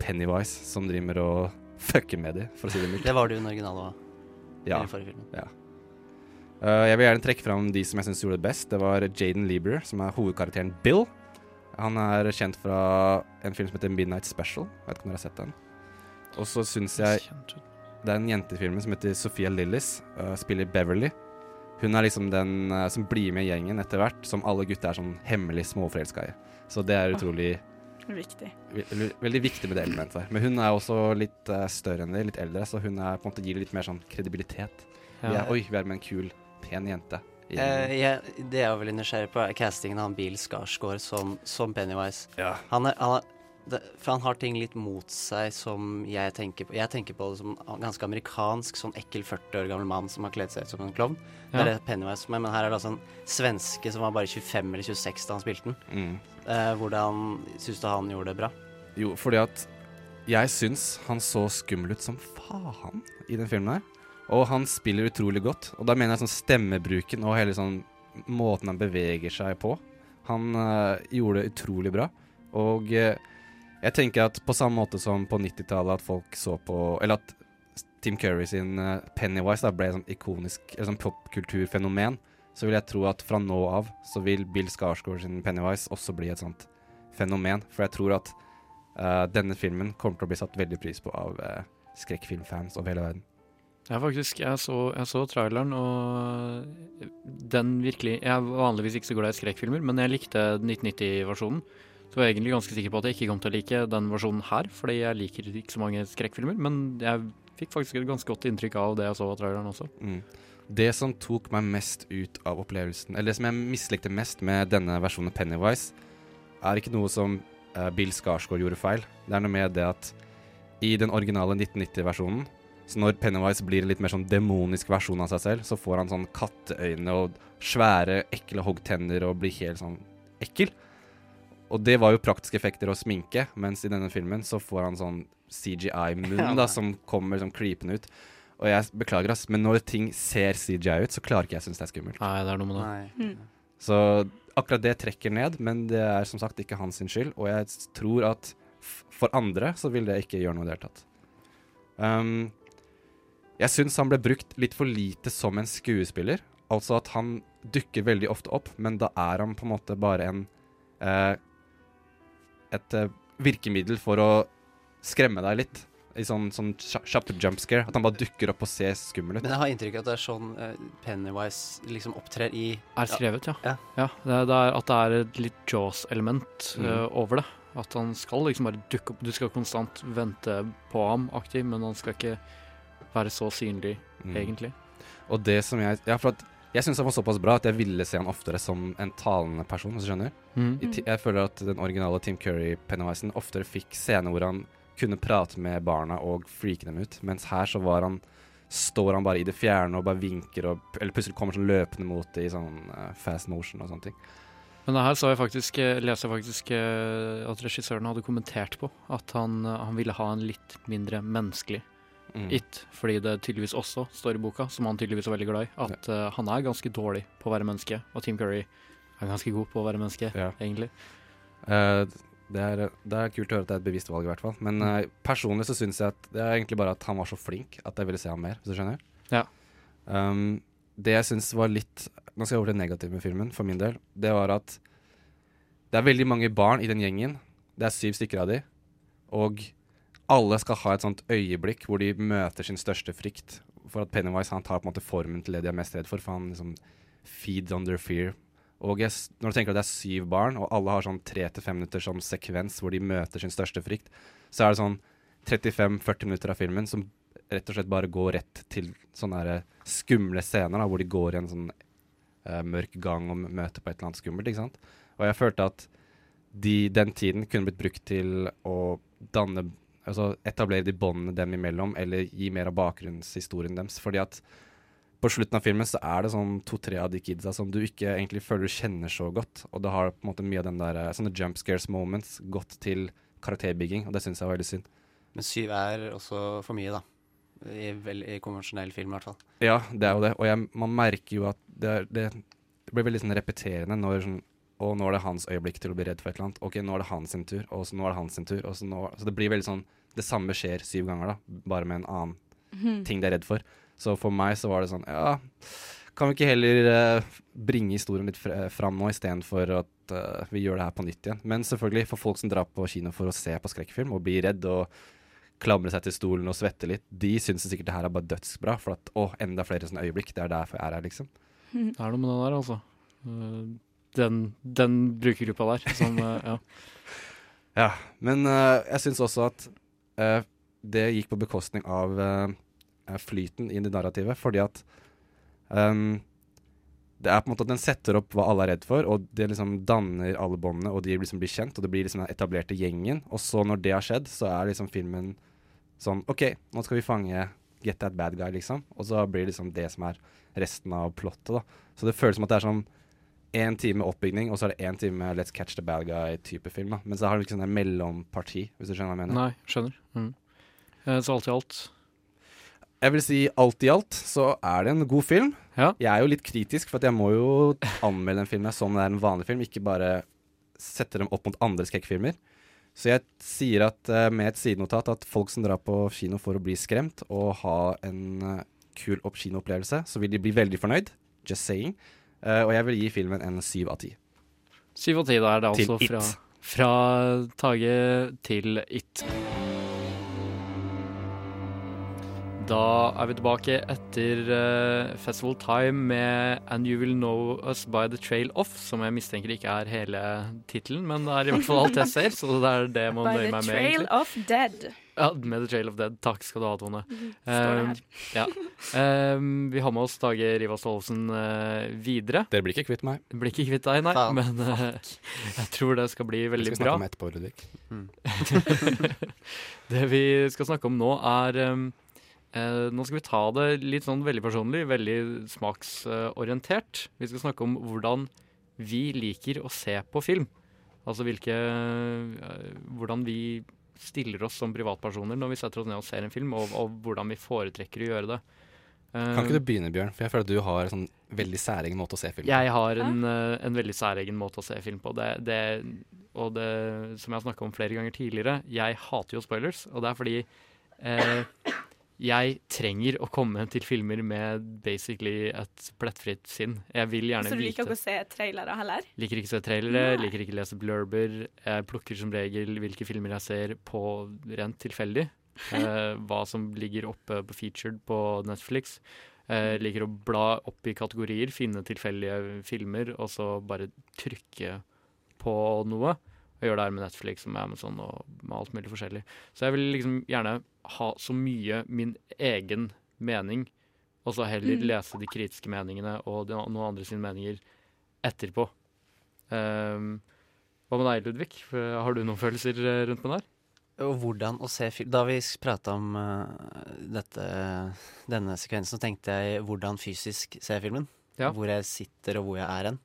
Pennywise som driver og fucker med de, for å si det mildt. Det var det jo i den originale òg. Ja. Ja. Eh, jeg vil gjerne trekke fram de som jeg syns gjorde det best. Det var Jaden Lieber, som er hovedkarakteren Bill. Han er kjent fra en film som heter Midnight Special. Vet ikke om dere har sett den. Og så syns jeg det er en jente i filmen som heter Sophia Lillis. uh, spiller Beverly. Hun er liksom den uh, som blir med i gjengen etter hvert, som alle gutter er sånn hemmelig småforelska i. Så det er utrolig Viktig. Veldig, viktig med det elementet. Men hun er også litt større enn det, litt eldre, så hun er, på en måte gir litt mer sånn kredibilitet. Ja. Vi er, Oi, vi er med en kul, pen jente. Eh, jeg, det jeg er veldig nysgjerrig på, er castingen av han Bill Skarsgård som, som Pennywise. Han er, han er, det, for han har ting litt mot seg som jeg tenker på. Jeg tenker på det som en ganske amerikansk, sånn ekkel 40 år gammel mann som har kledd seg ut som en klovn. Det er det Pennywise som er, men her er det altså en svenske som var bare 25 eller 26 da han spilte den. Mm. Eh, hvordan syns du han gjorde det bra? Jo, fordi at jeg syns han så skummel ut som faen i den filmen her. Og han spiller utrolig godt. Og da mener jeg sånn stemmebruken og hele sånn måten han beveger seg på. Han eh, gjorde det utrolig bra. Og eh, jeg tenker at på samme måte som på 90-tallet at folk så på Eller at Tim Curry sin eh, Pennywise da ble sånn ikonisk sånn popkulturfenomen, så vil jeg tro at fra nå av så vil Bill Skarsgård sin Pennywise også bli et sånt fenomen. For jeg tror at denne filmen kommer til å bli satt veldig pris på av skrekkfilmfans over hele verden. Ja, faktisk. Jeg så, jeg så traileren, og den virkelig Jeg er vanligvis ikke så glad i skrekkfilmer, men jeg likte 1990-versjonen. Så jeg var egentlig ganske sikker på at jeg ikke kom til å like den versjonen her, fordi jeg liker ikke så mange skrekkfilmer. Men jeg fikk faktisk et ganske godt inntrykk av det jeg så av traileren også. Mm. Det som tok meg mest ut av opplevelsen, eller det som jeg mislikte mest med denne versjonen av Pennywise, er ikke noe som uh, Bill Skarsgård gjorde feil. Det er noe med det at i den originale 1990-versjonen, så når Pennywise blir en litt mer sånn demonisk versjon av seg selv, så får han sånn katteøyne og svære, ekle hoggtenner og blir helt sånn ekkel. Og det var jo praktiske effekter og sminke, mens i denne filmen så får han sånn CGI-munn da, som kommer sånn creepende ut. Og jeg beklager, ass, men når ting ser CGI ut, så klarer ikke jeg synes det er skummelt. Nei, det er noe med det. Mm. Så akkurat det trekker ned, men det er som sagt ikke hans skyld. Og jeg tror at f- for andre så vil det ikke gjøre noe i det hele tatt. Um, jeg syns han ble brukt litt for lite som en skuespiller. Altså at han dukker veldig ofte opp, men da er han på en måte bare en eh, Et eh, virkemiddel for å skremme deg litt. I sånn, sånn kjapp jump scare. At han bare dukker opp og ser skummel ut. Men jeg har inntrykk av at det er sånn eh, Pennywise liksom opptrer i Er skrevet, ja. Ja. ja det, er, det er at det er et litt Jaws-element Mm. eh, over det. At han skal liksom bare dukke opp. Du skal konstant vente på ham aktiv, men han skal ikke være så synlig, Mm. egentlig. Og det som jeg Ja, for at jeg syns han var såpass bra at jeg ville se han oftere som en talende person, hvis du skjønner. Mm. Jeg føler at den originale Tim Curry-Pennywisen oftere fikk scener hvor han kunne prate med barna og freake dem ut, mens her så var han Står han bare i det fjerne og bare vinker, og, eller plutselig kommer sånn løpende mot det i sånn uh, fast motion og sånne ting. Men det her så jeg faktisk, eh, leser jeg faktisk eh, at regissøren hadde kommentert på at han, han ville ha en litt mindre menneskelig Mm. It, fordi det tydeligvis også står i boka, som han tydeligvis er veldig glad i, at eh, han er ganske dårlig på å være menneske, og Tim Curry er ganske god på å være menneske, Ja. egentlig. Uh, det, er, det er kult å høre at det er et bevisst valg, i hvert fall. Men uh, personlig så syns jeg at det er egentlig bare at han var så flink at jeg ville se ham mer, hvis du skjønner. Ja. Um, det jeg syns var litt Nå skal jeg over til det negative med filmen, for min del. Det var at det er veldig mange barn i den gjengen. Det er syv stykker av de. Og alle skal ha et sånt øyeblikk hvor de møter sin største frykt. For at Pennywise han tar på en måte formen til det de er mest redd for, for han liksom feeds under fear. Og jeg, når du tenker at det er syv barn, og alle har sånn tre til fem minutter som sekvens hvor de møter sin største frykt, så er det sånn 35-40 minutter av filmen som rett og slett bare går rett til sånne skumle scener, da, hvor de går i en sånn uh, mørk gang og møter på et eller annet skummelt. ikke sant? Og jeg følte at de, den tiden kunne blitt brukt til å danne Altså etablere de båndene dem imellom, eller gi mer av bakgrunnshistorien deres. Fordi at på slutten av filmen så er det sånn to-tre av de kidsa som du ikke egentlig føler du kjenner så godt. Og det har på en måte mye av den der eh, sånne jump scares moments gått til karakterbygging, og det syns jeg var veldig synd. Men syv er også for mye, da. I, vel, i konvensjonell film, i hvert fall. Ja, det er jo det. Og jeg, man merker jo at det, er- det, det blir veldig sånn repeterende når sånn Og nå er det hans øyeblikk til å bli redd for et eller annet. Ok, nå er det hans sin tur, og så nå er det hans sin tur. Og så, nå, så det blir veldig sånn Det samme skjer syv ganger, da, bare med en annen mm. ting de er redd for. Så for meg så var det sånn Ja, kan vi ikke heller uh, bringe historien litt fram nå, istedenfor at uh, vi gjør det her på nytt igjen. Men selvfølgelig, for folk som drar på kino for å se på skrekkfilm og blir redd og klamre seg til stolen og svette litt, de syns sikkert det her er bare dødsbra. For at å, enda flere sånne øyeblikk. Det er derfor jeg er her, liksom. Det er noe med det der, altså. Den, den brukergruppa der som eh, Ja. Ja, men eh, jeg syns også at eh, det gikk på bekostning av flyten i narrativet, fordi at um, det er på en måte at Den setter opp hva alle er redd for, og det liksom danner alle båndene, og de liksom blir kjent, og det blir liksom den etablerte gjengen. Og så, når det har skjedd, så er liksom filmen sånn OK, nå skal vi fange Get that bad guy, liksom. Og så blir det liksom det som er resten av plottet, da. Så det føles som at det er sånn én time oppbygning, og så er det én time Let's catch the bad guy-type film. da Men så har liksom en mellomparti, hvis du skjønner hva jeg mener. Nei, skjønner. Mm. Eh, Så alt i alt Jeg vil si alt i alt så er det en god film. Jeg er jo litt kritisk, for jeg må jo anmelde en film som det er en vanlig film, ikke bare sette dem opp mot andre skrekkfilmer. Så jeg sier at eh, med et sidenotat at folk som drar på kino for å bli skremt og ha en eh, kul opp kinoopplevelse, så vil de bli veldig fornøyd. Just saying. Eh, og jeg vil gi filmen en syv av ti. Syv av ti, da er det Til altså fra, fra Tage til It. Da er vi tilbake etter uh, Festival Time med And You Will Know Us By The Trail Off, som jeg mistenker ikke er hele tittelen, men det er i hvert fall alt jeg ser, så det er det jeg må By nøye the meg med. trail Off of dead. Ja, med The Trail of Dead. Takk skal du ha, Tone. Står det Eh, ja. Eh, vi har med oss Tage Rivas Tollefsen uh, videre. Dere blir ikke kvitt meg. Blir ikke kvitt deg, nei. Faen. Men eh, jeg tror det skal bli veldig bra. Vi skal bra. snakke om etterpå, Ludvig. det vi skal snakke om nå, er um, eh, Nå skal vi ta det litt sånn veldig personlig, veldig smaksorientert. Vi skal snakke om hvordan vi liker å se på film. Altså hvilke Hvordan vi stiller oss som privatpersoner når vi setter oss ned og ser en film, og, og hvordan vi foretrekker å gjøre det. Eh, Kan ikke du begynne, Bjørn? For jeg føler at du har en sånn veldig særegen måte å se film på. jeg har en, eh, en veldig særegen måte å se film på. Det, det, og det, som jeg har snakka om flere ganger tidligere, jeg hater jo spoilers. Og det er fordi eh, jeg trenger å komme til filmer med basically et plettfritt sinn. Jeg vil gjerne Så du liker vite ikke å se trailere heller? Liker ikke å se trailere, Nei. liker ikke å lese blurber. Jeg plukker som regel hvilke filmer jeg ser på rent tilfeldig. Eh, hva som ligger oppe på featured på Netflix. Eh, liker å bla opp i kategorier, finne tilfeldige filmer, og så bare trykke på noe. Og gjør det her med Netflix og med Amazon og med alt mulig forskjellig. Så jeg vil liksom gjerne ha så mye min egen mening, og så heller Mm. lese de kritiske meningene og de, noen andre sine meninger etterpå. Um, hva med deg, Ludvig? Har du noen følelser eh, rundt med det her? Og hvordan å se film Da vi prata om uh, dette, denne sekvensen, så tenkte jeg hvordan fysisk se filmen. Ja. Hvor jeg sitter og hvor jeg er hen.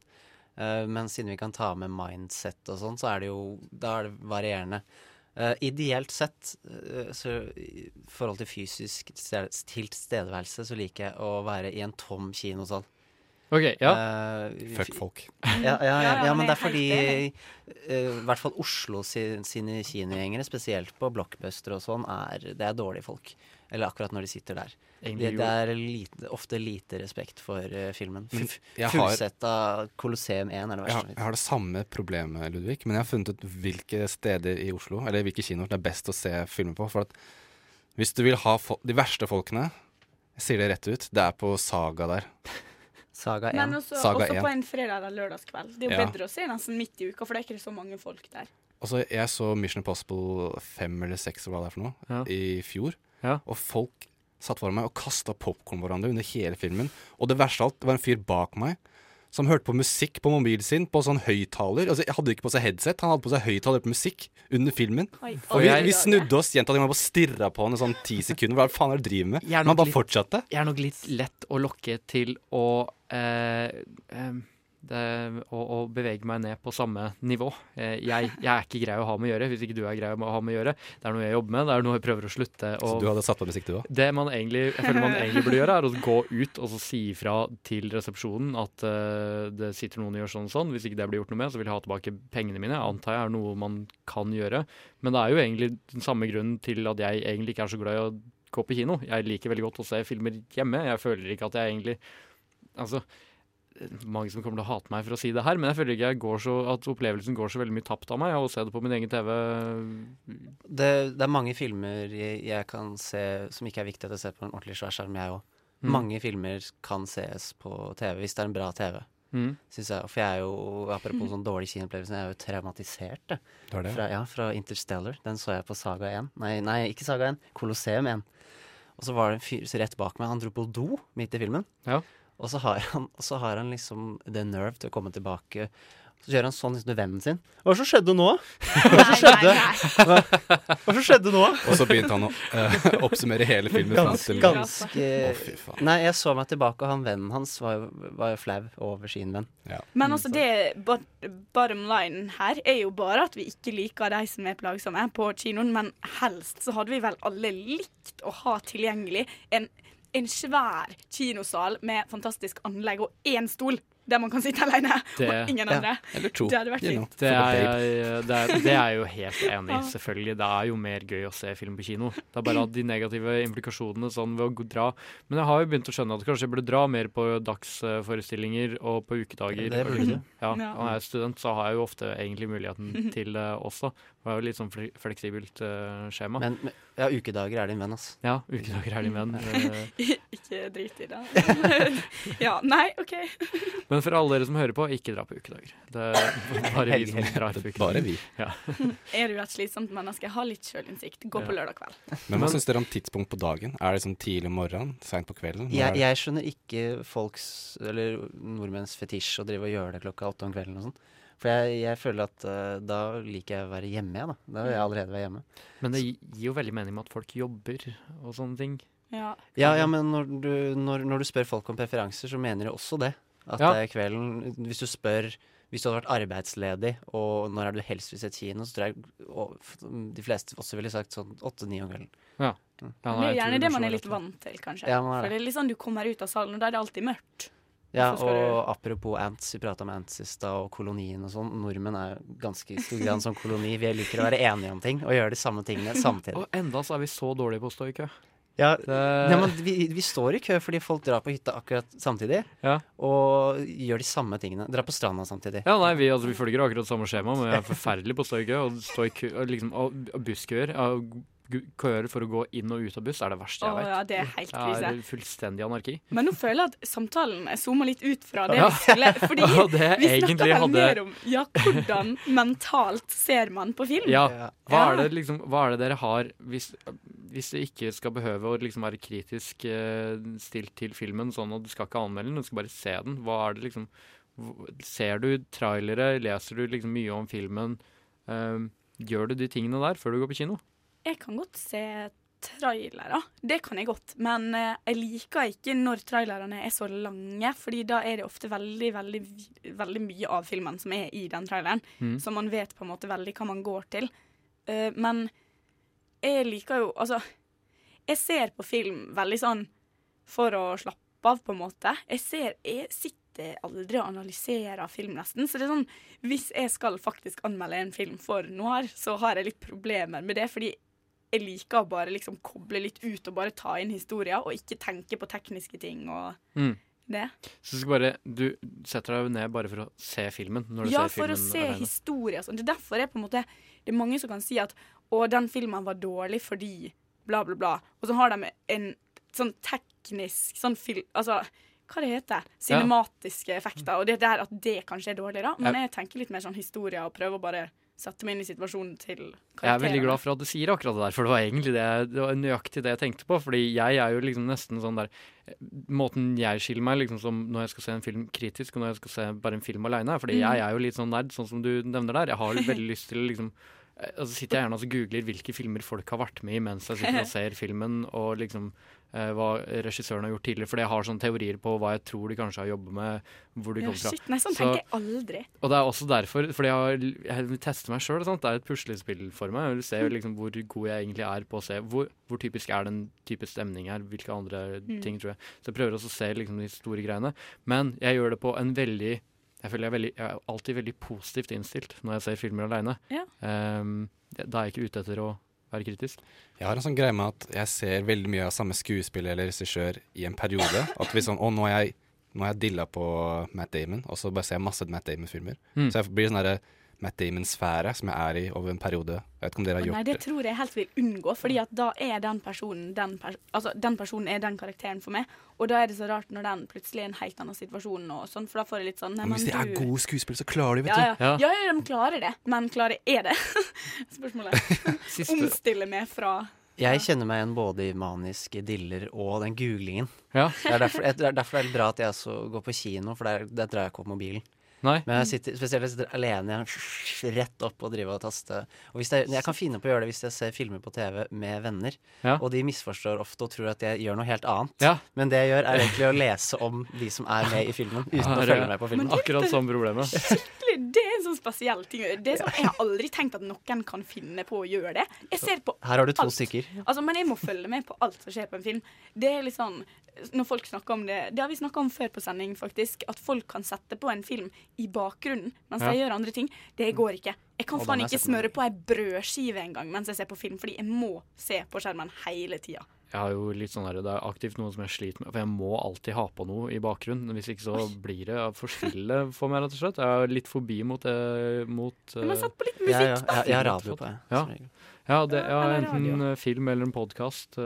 Eh, men siden vi kan ta med mindset og sånn, så er det jo Da er det varierende. Uh, ideelt sett, uh, så i forhold til fysisk tilstede- tilstedeværelse, så liker jeg å være i en tom kinosal. OK, ja. Uh, Fuck folk. Ja, ja, ja, Ja, men det er fordi eh, I hvert fall Oslo sin, sine kinogjengere, spesielt på Blockbuster og sånn, er, det er dårlige folk. Eller akkurat når de sitter der. Det, det er lite, ofte lite respekt for uh, filmen. Men av Fullsetta Colosseum 1 er det Jeg har, jeg har det samme problemet, Ludvig, men jeg har funnet ut hvilke steder i Oslo, eller hvilke kinoer det er best å se filmer på. For at hvis du vil ha fo de verste folkene, jeg sier det rett ut, det er på Saga der. Saga 1. Men også, Saga også 1. på en fredag eller lørdagskveld. Det er jo Ja. bedre å se nesten midt i uka, for det er ikke så mange folk der. Altså, Jeg så Mission Impossible 5 eller 6 eller hva det er for noe, Ja. i fjor. Ja. Og folk satt foran meg og kasta popkorn på hverandre under hele filmen. Og det verste av alt, det var en fyr bak meg som hørte på musikk på mobilen sin på sånn høyttaler. Altså, jeg hadde ikke på seg headset, han hadde på seg høyttaler på musikk under filmen. Oi, Og vi, vi snudde oss, gjentatte ganger bare stirra på han i sånn ti sekunder. Hva faen er det du driver med? Men han bare litt- fortsatte. Jeg er nok litt lett å lokke til å eh, em, det, å, å bevege meg ned på samme nivå. Eh, jeg, jeg er ikke grei å ha med å gjøre hvis ikke du er grei å ha med å gjøre. Det er noe jeg jobber med, det er noe jeg prøver å slutte å Så du hadde satt på musikk, du òg? Det man egentlig, jeg føler man egentlig burde gjøre, er å gå ut og så si ifra til resepsjonen at uh, det sitter noen og gjør sånn og sånn. Hvis ikke det blir gjort noe med, så vil jeg ha tilbake pengene mine. Jeg antar jeg er noe man kan gjøre. Men det er jo egentlig den samme grunnen til at jeg egentlig ikke er så glad i å gå på kino. Jeg liker veldig godt å se filmer hjemme. Jeg føler ikke at jeg egentlig Altså mange som kommer til å hate meg for å si det her, men jeg føler ikke jeg går så, at opplevelsen går så veldig mye tapt av meg av å se det på min egen TV. Det, det er mange filmer jeg, jeg kan se som ikke er viktig at jeg ser på en ordentlig svær skjerm, jeg òg. Mm. Mange filmer kan ses på TV hvis det er en bra TV. Mm. Synes jeg, for jeg er jo, apropos sånn dårlig kinoopplevelse, jeg er jo traumatisert. Det. Det er det? Fra, ja, fra Interstellar. Den så jeg på Saga 1. Nei, nei ikke Saga 1. Colosseum 1. Og så var det en fyr rett bak meg. Han dro på do midt i filmen. Og så har han, så har han liksom the nerve til å komme tilbake. Så gjør han sånn liksom til vennen sin. Hva som skjedde nå? Hva som skjedde? Hva, hva som skjedde nå? Og så begynte han å uh, oppsummere hele filmen. Ganske, ganske faen. Nei, jeg så meg tilbake, og han vennen hans var var jo flau over sin venn. Men altså det bottom line her er jo bare at vi ikke liker de som er plagsomme på kinoen, men helst så hadde vi vel alle likt å ha tilgjengelig en, en svær kinosal med fantastisk anlegg og én stol der man kan sitte alene Det- og ingen Ja, andre. eller to, Det hadde vært you know. fint. Det er, det, er, det er jeg jo helt enig i, selvfølgelig. Det er jo mer gøy å se film på kino. Det er bare de negative implikasjonene sånn ved å dra Men jeg har jo begynt å skjønne at kanskje jeg burde dra mer på dagsforestillinger og på ukedager. Det burde du. Ja, når jeg er student, så har jeg jo ofte egentlig muligheten til det også. Det er jo litt sånn fleksibelt eh, skjema. Men, men ja, ukedager er din venn, ass. Ja, ukedager er din venn. eh. ikke drit i det. ja, nei, OK. Men for alle dere som hører på, ikke dra på ukedager. Det er bare vi som drar på ukedager. Bare vi. Ja. Er du et slitsomt menneske, ha litt sjølinnsikt. Gå på lørdag kveld. Men hva syns dere om tidspunkt på dagen? Er det sånn tidlig om morgenen? Seint på kvelden? Jeg, jeg skjønner ikke folks, eller nordmenns fetisj å drive og gjøre det klokka åtte om kvelden og sånn. For jeg, jeg føler at uh, da liker jeg å være hjemme, jeg, da. Da vil jeg allerede være hjemme. Men det gir jo veldig mening med at folk jobber og sånne ting. Ja. Ja, ja, men når du, når, når du spør folk om preferanser, så mener de også det. At Ja. det er kvelden Hvis du spør Hvis du hadde vært arbeidsledig, og når er du helst vil se kino, så tror jeg og, de fleste også ville sagt sånn åtte-ni om kvelden. Ja. ja det er gjerne det man er litt vant til, kanskje. Ja, man er For det er litt sånn du kommer ut av salen, og da er det alltid mørkt. Ja, Og og du- apropos ants, vi prata om ants i stad, og kolonien og sånn. Nordmenn er jo ganske i stor grad en sånn koloni. Vi liker å være enige om ting og gjøre de samme tingene samtidig. Og enda så er vi så dårlige på å stå i kø. Ja, Det- ja men vi, vi står i kø fordi folk drar på hytta akkurat samtidig. Og gjør de samme tingene. Drar på stranda samtidig. Ja, nei, vi, altså, vi følger akkurat samme skjema, men vi er forferdelig på å stå i kø. Og stå i kø, og liksom, og, og busskøer. Ja, gu- køer for å gå inn og ut av buss er det verste jeg vet. ja, det er helt Det er fullstendig anarki. Men nå føler jeg at samtalen er zooma litt ut fra det Ja. vi skulle Fordi Ja, det vi snakka vel hadde- mer om ja, hvordan mentalt ser man på film. Ja. Hva er det, liksom, hva er det dere har hvis, hvis du ikke skal behøve å liksom være kritisk uh, stilt til filmen, sånn at du skal ikke anmelde den, du skal bare se den? Hva er det liksom Ser du trailere, leser du liksom mye om filmen? eh, gjør du de tingene der før du går på kino? Jeg kan godt se trailere. Det kan jeg godt. Men eh, jeg liker ikke når trailerne er så lange, fordi da er det ofte veldig, veldig, veldig mye av filmen som er i den traileren. Mm. Så man vet på en måte veldig hva man går til. Eh, men jeg liker jo Altså, jeg ser på film veldig sånn for å slappe av, på en måte. Jeg ser Jeg sitter aldri og analyserer film, nesten. Så det er sånn Hvis jeg skal faktisk anmelde en film for noir, så har jeg litt problemer med det, fordi jeg liker å bare liksom koble litt ut og bare ta inn historier, og ikke tenke på tekniske ting og Mm. det. Så du bare Du setter deg ned bare for å se filmen? Når du Ja, for å se alene. historier sånn. Det er derfor jeg på en måte Det er mange som kan si at å, den filmen var dårlig fordi bla, bla, bla. Og så har de en sånn teknisk sånn film... Altså, hva det heter Cinematiske effekter. Og det der at det kanskje er dårlig, da. Men Ja. jeg tenker litt mer sånn historie og prøver å bare sette meg inn i situasjonen til karakteren. Jeg er veldig glad for at du sier akkurat det der, for det var egentlig det, det var nøyaktig det jeg tenkte på. Fordi jeg er jo liksom nesten sånn der eh, Måten jeg skiller meg liksom som når jeg skal se en film kritisk, og når jeg skal se bare en film aleine, fordi Mm. jeg er jo litt sånn nerd, sånn som du nevner der. Jeg har veldig lyst til liksom eh, Altså sitter jeg gjerne og googler hvilke filmer folk har vært med i mens jeg sitter og ser filmen, og liksom hva regissøren har gjort tidligere. Fordi jeg har sånne teorier på hva jeg tror de kanskje har jobbet med, hvor de Ja, kommer fra. shit, nei, sånn Så- tenker jeg aldri. og det er også derfor, fordi jeg, har, jeg vil teste meg sjøl. Det er et puslespill for meg. Jeg vil se liksom hvor god jeg egentlig er på å se hvor, hvor typisk er den type stemning her. Hvilke andre Mm. ting, tror jeg. Så jeg prøver også å se liksom de store greiene. Men jeg gjør det på en veldig Jeg føler jeg er, veldig, jeg er alltid veldig positivt innstilt når jeg ser filmer aleine. Ja. da er jeg ikke ute etter å være kritisk. Jeg har en sånn greie med at jeg ser veldig mye av samme skuespiller eller regissør i en periode. At hvis sånn, å, nå har jeg, nå har jeg dilla på Matt Damon, og så bare ser jeg masse Matt Damon-filmer. Mm. Så jeg blir sånn derre Matt Damon-sfære som jeg er i over en periode. Jeg vet ikke om dere har gjort Nei, det tror jeg helt vil unngå, fordi at da er den personen den, pers altså, den personen er den karakteren for meg. Og da er det så rart når den plutselig er en helt annen situasjon, og sånn, for da får jeg litt sånn nei, Men hvis de er du- gode skuespillere, så klarer de, vet ja, du. ja. ja, ja, de klarer det, men klarer er det? Spørsmålet. Omstille meg fra Jeg kjenner meg igjen både i maniske diller og den googlingen. Ja. Det, er derfor, det er derfor det er bra at jeg går på kino, for der, der drar jeg ikke opp mobilen. Nei. Men jeg sitter spesielt jeg sitter alene jeg, rett opp og driver og taster. Og hvis jeg, jeg kan finne på å gjøre det hvis jeg ser filmer på TV med venner, Ja. og de misforstår ofte og tror at jeg gjør noe helt annet. Ja. Men det jeg gjør, er egentlig å lese om de som er med i filmen, uten å følge med på filmen. Akkurat samme problemet. Det er en sånn spesiell ting. Det er sånn, jeg har aldri tenkt at noen kan finne på å gjøre det. Jeg ser på Her har du to alt. stykker. Altså, men jeg må følge med på alt som skjer på en film. Det er litt sånn, når folk snakker om det Det har vi snakka om før på sending, faktisk. At folk kan sette på en film i bakgrunnen mens Ja. de gjør andre ting. Det går ikke. Jeg kan faen ikke smøre på ei brødskive engang mens jeg ser på film, fordi jeg må se på skjermen hele tida. Jeg har jo litt sånn her, Det er aktivt noe som jeg sliter med, for jeg må alltid ha på noe i bakgrunnen. Hvis ikke så blir det for stille for meg, rett og slett. Jeg har litt fobi mot, det mot Men eh, satt på litt musikk, musikk, ja, da. jeg, jeg har radio på, jeg. Ja. Ja, det, ja enten radio. eh, film eller en podkast.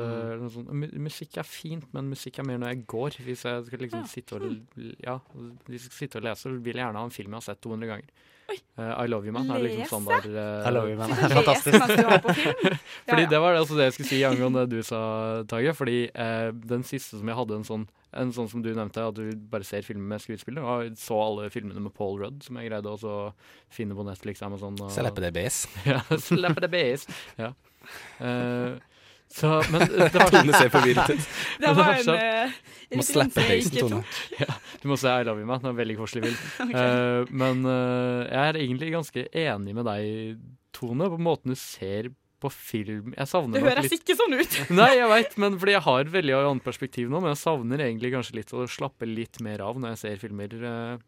Musikk er fint, men musikk er mer når jeg går. Hvis jeg skal liksom Ja. sitte og l- Ja, hvis jeg skal sitte og lese, vil jeg gjerne ha en film jeg har sett 200 ganger. Uh, I Love You Man er liksom standard. Uh, I Love You Man er fantastisk. Fordi ja. det var det, altså det jeg skulle si angående det du sa, Tage. Fordi uh, den siste som jeg hadde en sånn en sånn som du nevnte, at du bare ser filmer med skuespillere. Og jeg så alle filmene med Paul Rudd, som jeg greide å finne på Netflix. Amazon og CLPDBs. ja, CLPDBs. Ja. Uh, så, men det var Tone ser forvirret ut. Det var en sånn- uh, Må slappe basen, Tone. ja, du må se I Love You Man. Det er veldig koselig film. uh, men uh, jeg er egentlig ganske enig med deg, Tone, på måten du ser på film. Jeg savner Det høres litt ikke sånn ut. Nei, jeg veit, men fordi jeg har veldig annet perspektiv nå. Men jeg savner egentlig kanskje litt å slappe litt mer av når jeg ser filmer. eh.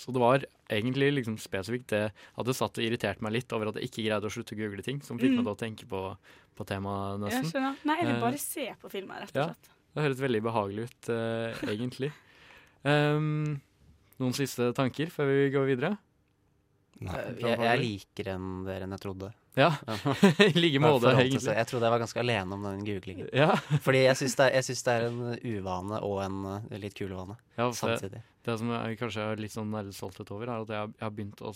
Så det var egentlig liksom spesifikt det at det satt og irriterte meg litt over at jeg ikke greide å slutte å google ting, som fikk Mm. meg til å tenke på, på temaet, Jeg skjønner. Nei, eller Eh, bare se på filmer, rett og ja. slett. Det høres veldig behagelig ut, uh, egentlig. Um, noen siste tanker før vi går videre? Nei, Jeg, jeg liker den bedre enn jeg trodde. Ja, i like måte, egentlig. Jeg trodde jeg var ganske alene om den googlingen. Ja. Fordi jeg syns det, det er en uvane og en eh, litt kul vane Ja, samtidig. Det som jeg kanskje er litt sånn nerdestolthet over, er at jeg, jeg har begynt å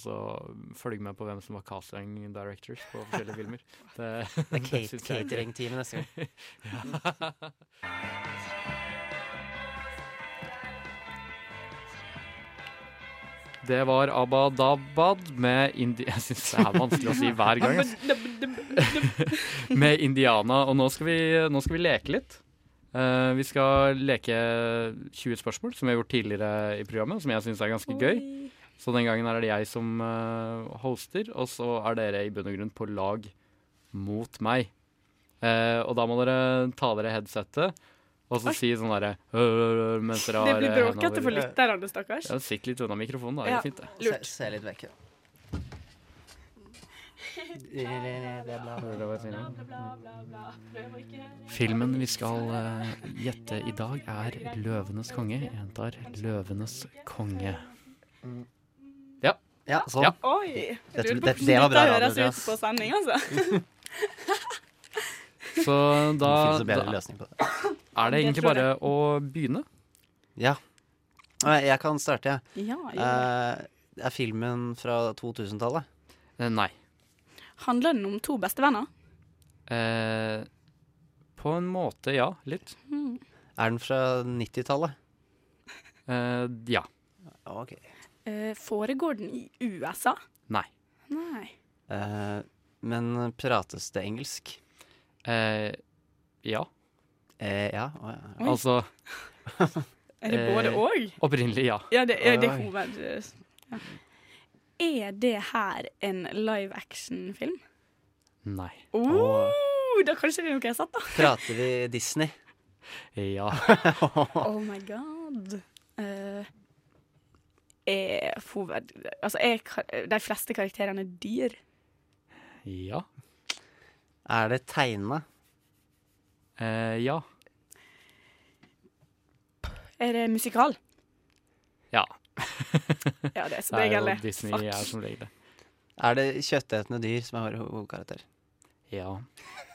følge med på hvem som var casting directors på forskjellige filmer. Det, Det er catering-teamet neste gang. ja. Det var Abadabad med Indi... Jeg syns det er vanskelig å si hver gang. med Indiana. Og nå skal vi, nå skal vi leke litt. Uh, vi skal leke 20 spørsmål, som vi har gjort tidligere i programmet, som jeg syns er ganske gøy. Så den gangen er det jeg som uh, hoster, og så er dere i bunn og grunn på lag mot meg. Uh, og da må dere ta dere headsetet, og så si sånn derre mens dere Det blir eh, hendene bråkete for lytterne, stakkars. Ja, Sitt litt unna mikrofonen, da. Ja, Det er fint, det. lurt. Se, se litt vekk, da. Filmen vi skal uh, gjette i dag, er 'Løvenes konge'. Jeg gjentar 'Løvenes konge'. Ja. Ja, sånn. Ja. Oi! Dette- Jeg lurer på dette- hvordan det var bra dette radio, høres ut på sending, altså. Så da, Det finnes en bedre da løsning på det. Er det egentlig bare å begynne. Ja. Jeg kan starte, jeg. Ja. Eh, er filmen fra 2000-tallet? Uh, nei. Handler den om to bestevenner? Uh, på en måte, ja. Litt. Mm. Er den fra 90-tallet? Eh, ja. Ok. Eh, foregår den i USA? Nei. Nei. Eh, men prates det engelsk? Eh, ja. Eh, ja. Oi. Altså Er det både eh, og? Opprinnelig, ja. Ja, det, ja, det er hoved... Ja. Er det her en live action-film? Nei. Oh, da kanskje det er noe jeg har sett, da. Prater vi Disney? Ja. Oh my god. Uh, er hoved... Altså, er de fleste karakterene dyr? Ja. Er det tegna? Eh, ja. Er det musikal? Ja. Ja, det er som Det er jo. Disney Fuck. er som regel det. Er det kjøttetende dyr som er ho- hovedkarakter? Ja.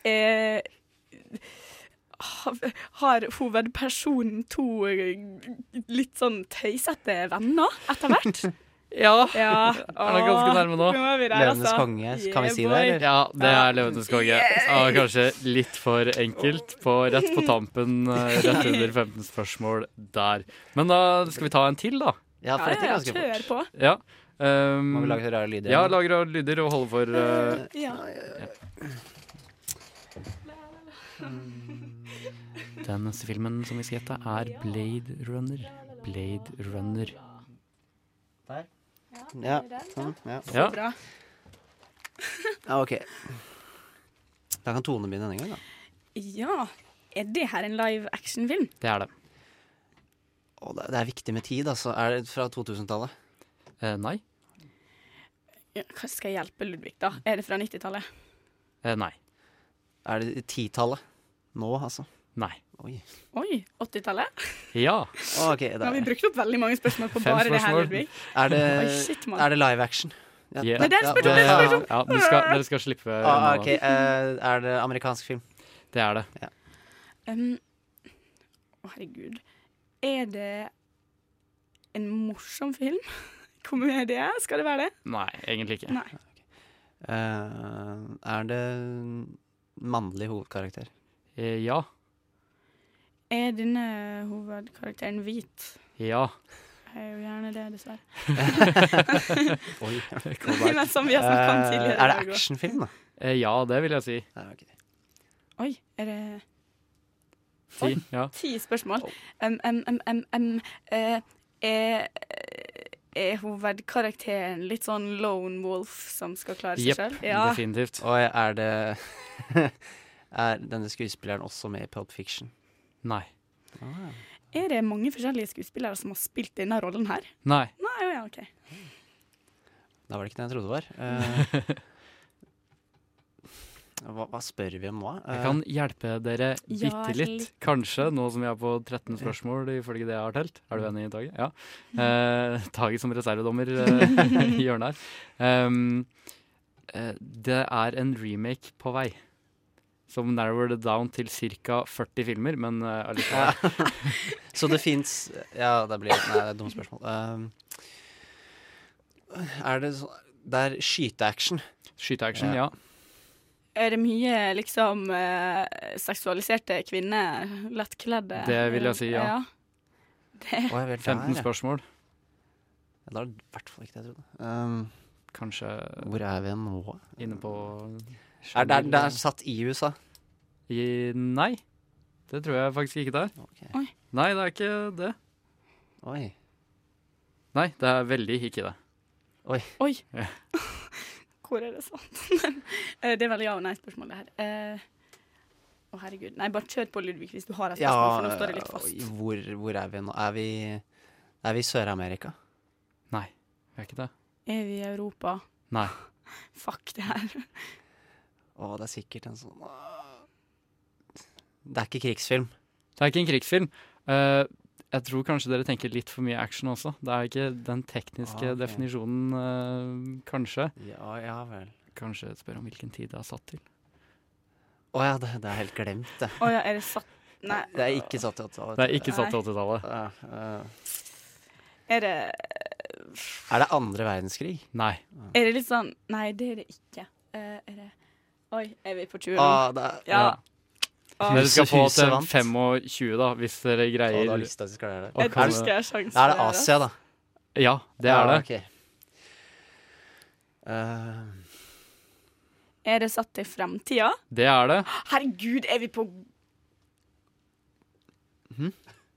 Eh, ha- har hovedpersonen to eh, litt sånn tøysete venner etter hvert? Ja. ja. Er det ganske nærme nå? Nå er vi der, Levendes altså. konge, kan vi si det, eller? Ja, det er Løvenes konge. Og kanskje litt for enkelt på rett på tampen, eh, rett under 15 spørsmål der. Men da skal vi ta en til, da. Ja, for dette er ganske kjør fort. på. Ja. Um, Må vi lage rare lyder? Ja, lage rare lyder og holde for eh, Ja. Den neste filmen som vi skal gjette, er Blade Runner. Blade Runner. Der. Ja, sånn. Ja. Ja. Bra. ja, ok. Da kan Tone begynne denne gangen, da. Ja. Er det her en live action-film? Det er det. Å, det, det er viktig med tid, altså. Er det fra 2000-tallet? Eh, nei. Ja, hva skal jeg hjelpe Ludvig, da? Er det fra 90-tallet? Eh, nei. Er det titallet? Nå, altså? Nei. Oi. Oi, 80-tallet? Ja. Okay, ok, Nå har vi brukt opp veldig mange spørsmål på Fem bare det her. Ludvig. er, det, Oi, shit, er det live action? Ja, Yeah. Nei, det er spørsmål, er. Ja, skal, dere skal slippe Ah, okay. ok, eh, Er det amerikansk film? Det er det. Um, Å, herregud. Er det en morsom film? Komedie? Skal det være det? Nei, egentlig ikke. Nei. Uh, er det mannlig hovedkarakter? Eh, ja. Er denne hovedkarakteren hvit? Ja. Jeg er jo gjerne det, dessverre. Oi. Men som vi har snakket om Eh, tidligere. er det actionfilm, da? Eh, ja, det vil jeg si. Ja, ok. Oi, er det Oi, Ja. ti spørsmål? Um, um, um, um, um, eh, er, er hovedkarakteren litt sånn lone wolf som skal klare seg yep, selv? Ja. definitivt. Og er det Er denne skuespilleren også med i Pulp Fiction? Nei. Ah. Er det mange forskjellige skuespillere som har spilt denne rollen her? Nei. Nei, å ja, OK. Da var det ikke den jeg trodde det var. Uh, hva, hva spør vi om nå? Jeg Eh, kan hjelpe dere Ja, bitte litt, litt. kanskje, nå som vi er på 13 spørsmål ifølge det jeg har telt. Er du enig, Tage? Ja. Uh, Tage som reservedommer eh, i hjørnet her. Um, eh, det er en remake på vei. Som narrower det down til ca. 40 filmer, men uh, allikevel. Så det fins Ja, det blir Nei, det er et dumt spørsmål. Uh, er det sånn Det er skyteaction. Skyteaction, Ja. ja. Er det mye liksom uh, seksualiserte kvinner, lettkledde? Det vil jeg si, ja. Det, Oh, jeg vet 15 der, spørsmål. Ja, Da er det i hvert fall ikke det jeg trodde. Um, Kanskje hvor er vi nå? inne på Er det, det er satt i USA? I, Nei. Det tror jeg faktisk ikke det er. Okay. Nei, det er ikke det. Oi. Nei, det er veldig ikke det. Oi. Oi. Ja. Hvor er det sant? Eh, det er veldig ja- og nei-spørsmål, det her. Eh, Å, herregud. Nei, bare kjør på, Ludvig, hvis du har et Ja, spørsmål, for nå står det litt fast. hvor, hvor er vi nå? Er vi, er vi i Sør-Amerika? Nei, vi er ikke det. Er vi i Europa? Nei. Fuck det her. Å, det er sikkert en sånn Det er ikke krigsfilm. Det er ikke en krigsfilm. Uh, jeg tror kanskje dere tenker litt for mye action også. Det er ikke den tekniske Ah, okay. definisjonen, uh, kanskje. Ja, ja vel. Kanskje spør om hvilken tid det er satt til. Å ja, det, det er helt glemt, det. oh, ja, er det satt Nei. Det er ikke satt til 80-tallet. Det er ikke satt til 80-tallet. Ja, eh, Er det Er det andre verdenskrig? Nei. Er det litt sånn Nei, det er det ikke. Oi, er vi på 20 nå? Ah, det er, Ja. Ah. Dere skal få til 25, da, hvis dere greier du da lyst til at vi skal gjøre det. å Jeg tror skal jeg sjanse Da er det Asia, da. Ja, det er det. Okay. Uh, Er det satt til fremtida? Det er det. Herregud, er vi på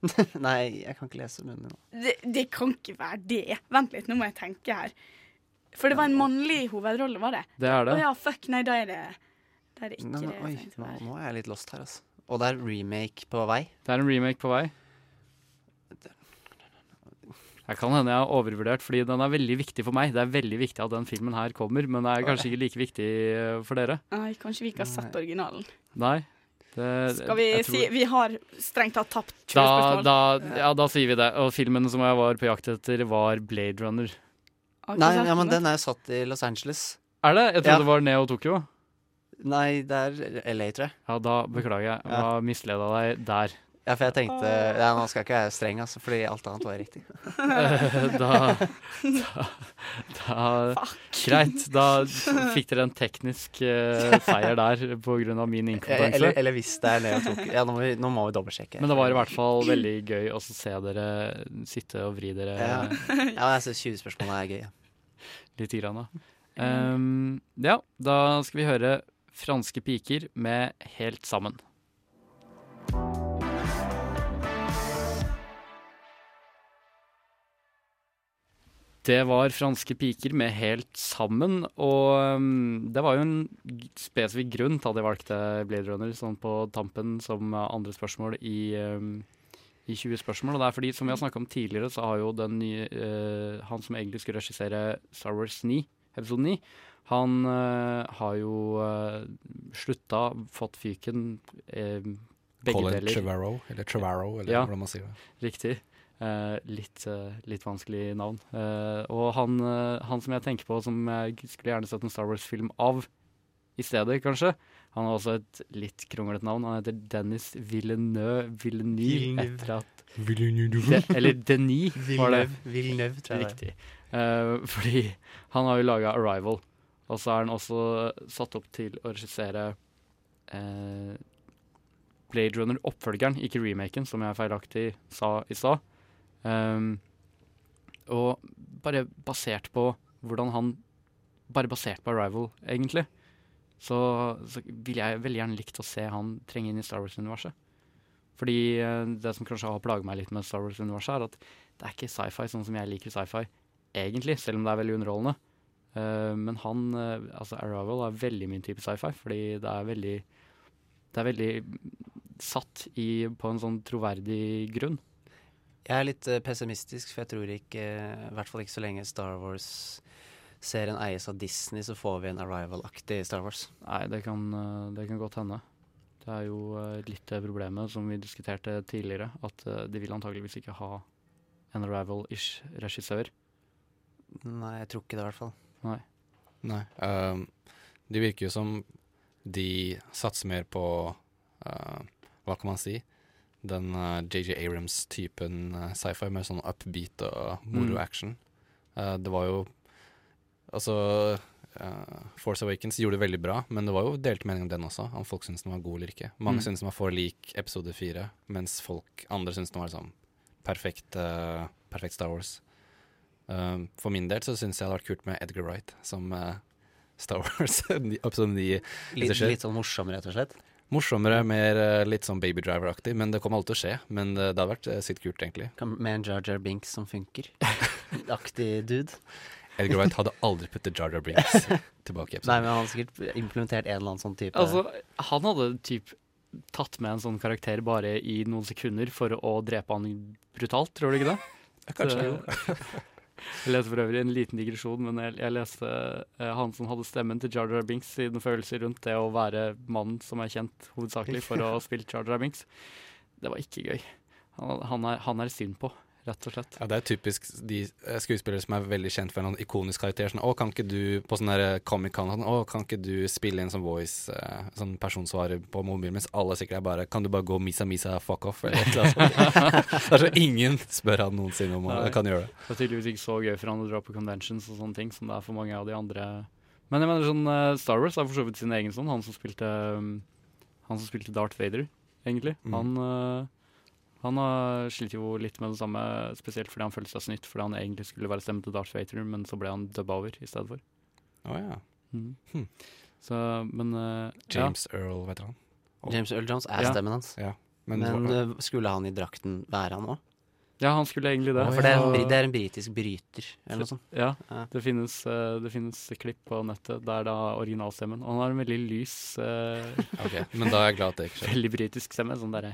nei, jeg kan ikke lese munnen nå. det, det kan ikke være det. Vent litt, nå må jeg tenke her. For det var en mannlig hovedrolle, var det? Det er det. Å ja, fuck, nei, da er det Da er det ikke Nei, det. jeg oi, tenkte nå, nå er jeg litt lost her, altså. Og det er remake på vei. Det er en remake på vei. Jeg kan hende jeg har overvurdert, fordi den er veldig viktig for meg. Det er veldig viktig at den filmen her kommer, men det er kanskje ikke like viktig eh, for dere. Nei, kanskje vi ikke har sett originalen. Nei. Det, Skal vi tror- si Vi har strengt tatt tapt 20 da, spørsmål. da, ja, da sier vi det. Og filmen som jeg var på jakt etter, var Blade Runner. Nei, ja, men den. er jo satt i Los Angeles. Er det? Jeg trodde Ja. det var Neo Tokyo. Nei, det er LA, tror jeg. Ja, da beklager jeg. Jeg Ja. var misleda deg der. Ja, for jeg tenkte ja, Nå skal ikke jeg være streng, altså, fordi alt annet var riktig. Da, da, da Greit. Da fikk dere en teknisk uh, seier der av min inkompetanse. Eller, eller hvis det er det jeg tok. Ja, nå må vi, nå må vi dobbeltsjekke. Men det var i hvert fall veldig gøy å se dere sitte og vri dere Ja, ja jeg synes 20 spørsmål er gøy. Ja. litt. Grann, da. Um, ja, da skal vi høre franske piker med Helt sammen. Det var franske piker med Helt sammen, og um, det var jo en spesifikk grunn til at jeg valgte Blade Runner sånn på tampen som andre spørsmål i, um, i 20 spørsmål. Og det er fordi, som vi har snakka om tidligere, så har jo den nye uh, Han som egentlig skulle regissere Star Wars 9, episode 9, han uh, har jo uh, slutta, fått fyken, uh, begge Colin deler. Trevorrow, eller Trevorrow, eller Ja. hvordan man sier det. Riktig. Eh, litt, eh, litt vanskelig navn. Eh, og han, han som jeg tenker på som jeg skulle gjerne sett en Star Wars-film av i stedet, kanskje. Han har også et litt kronglete navn. Han heter Dennis Villeneuve. Villeneuve. Etter at Villeneuve. De, eller Denis, var det. Villeneuve, tror jeg. Riktig. Eh, fordi han har jo laga 'Arrival', og så er han også satt opp til å regissere eh, Blade Runner-oppfølgeren, ikke remaken, som jeg feilaktig sa i stad. Um, og bare basert på hvordan han Bare basert på Arrival, egentlig, så, så vil jeg veldig gjerne likt å se han trenge inn i Star Wars-universet. Fordi eh, det som kanskje har plaget meg litt med Star Wars-universet, er at det er ikke sci-fi sånn som jeg liker sci-fi, egentlig, selv om det er veldig underholdende. Uh, men han, uh, altså Arrival er veldig min type sci-fi, fordi det er veldig Det er veldig satt i, på en sånn troverdig grunn. Jeg er litt eh, pessimistisk, for jeg tror ikke, eh, i hvert fall ikke så lenge Star Wars-serien eies av Disney, så får vi en Arrival-aktig Star Wars. Nei, det kan, eh, det kan godt hende. Det er jo litt det problemet som vi diskuterte tidligere, at de vil antageligvis ikke ha en Arrival-ish regissør. Nei, jeg tror ikke det, i hvert fall. Nei. Nei. ehm, det virker jo som de satser mer på uh, Hva kan man si? Den eh, JJ Abrams-typen eh, sci-fi med sånn upbeat og moro Mm. Eh, det var jo Altså Force Awakens gjorde det veldig bra, men det var jo delte meninger om den også. Om folk syntes den var god eller ikke. Mange Mm. syntes den var for lik episode fire, mens folk andre syntes den var sånn perfekt, uh, perfekt Star Wars. Uh, for min del så syns jeg det hadde vært kult med Edgar Wright som uh, Star Wars episode 9 Litt, litt sånn morsom, rett og slett. Morsommere, mer eh, litt sånn Baby Driver-aktig, men det kommer alltid til å skje. Men eh, det hadde vært eh, sykt kult, egentlig. Med en Jar Jar Binks som funker. Aktig dude. Edgar Wright hadde aldri puttet Jar Jar Binks tilbake i Nei, men han hadde sikkert implementert en eller annen sånn type Altså, han hadde typ tatt med en sånn karakter bare i noen sekunder for å drepe han brutalt, tror du ikke det? kanskje. Så- Jeg leste for øvrig en liten digresjon, men jeg, jeg leste uh, han som hadde stemmen til Jar Jar Binks sine følelser rundt det å være mannen som er kjent hovedsakelig for å ha spilt Jar Jar Binks. Det var ikke gøy. Han, han, er, han er synd på, rett og slett. Ja, det er typisk de eh, skuespillere som er veldig kjent for en sånn ikonisk karakter. Sånn, å, kan ikke du på sånn der Comic-Con sånn, å, kan ikke du spille inn som voice, eh, sånn personsvarer på mobilen, mens alle sikkert er bare Kan du bare gå misa misa fuck off? Eller et eller annet sånt. det er så ingen spør han noensinne om han kan gjøre det. Det er tydeligvis ikke så gøy for han å dra på conventions og sånne ting som det er for mange av de andre. Men jeg mener sånn eh, Star Wars har for så vidt sin egen sånn. Han som spilte um, Han som spilte Darth Vader, egentlig. Mm. Han uh, han har slitt jo litt med det samme, spesielt fordi han følte seg snytt fordi han egentlig skulle være stemmen til Darth Vader, men så ble han dubba over i stedet for. Oh, ja. Mm. Hm. Så, men uh, James Earl, vet du han. James Earl Jones er Ja. stemmen hans. Ja. Men, Men, eh, skulle han i drakten være han òg? Ja, han skulle egentlig det. For det er, en, det er en britisk bryter, eller noe sånt. Ja, det finnes, eh, det finnes klipp på nettet der da originalstemmen Og han har en veldig lys eh, Ok, men da er jeg glad at det ikke skjer. Veldig britisk stemme. Sånn derre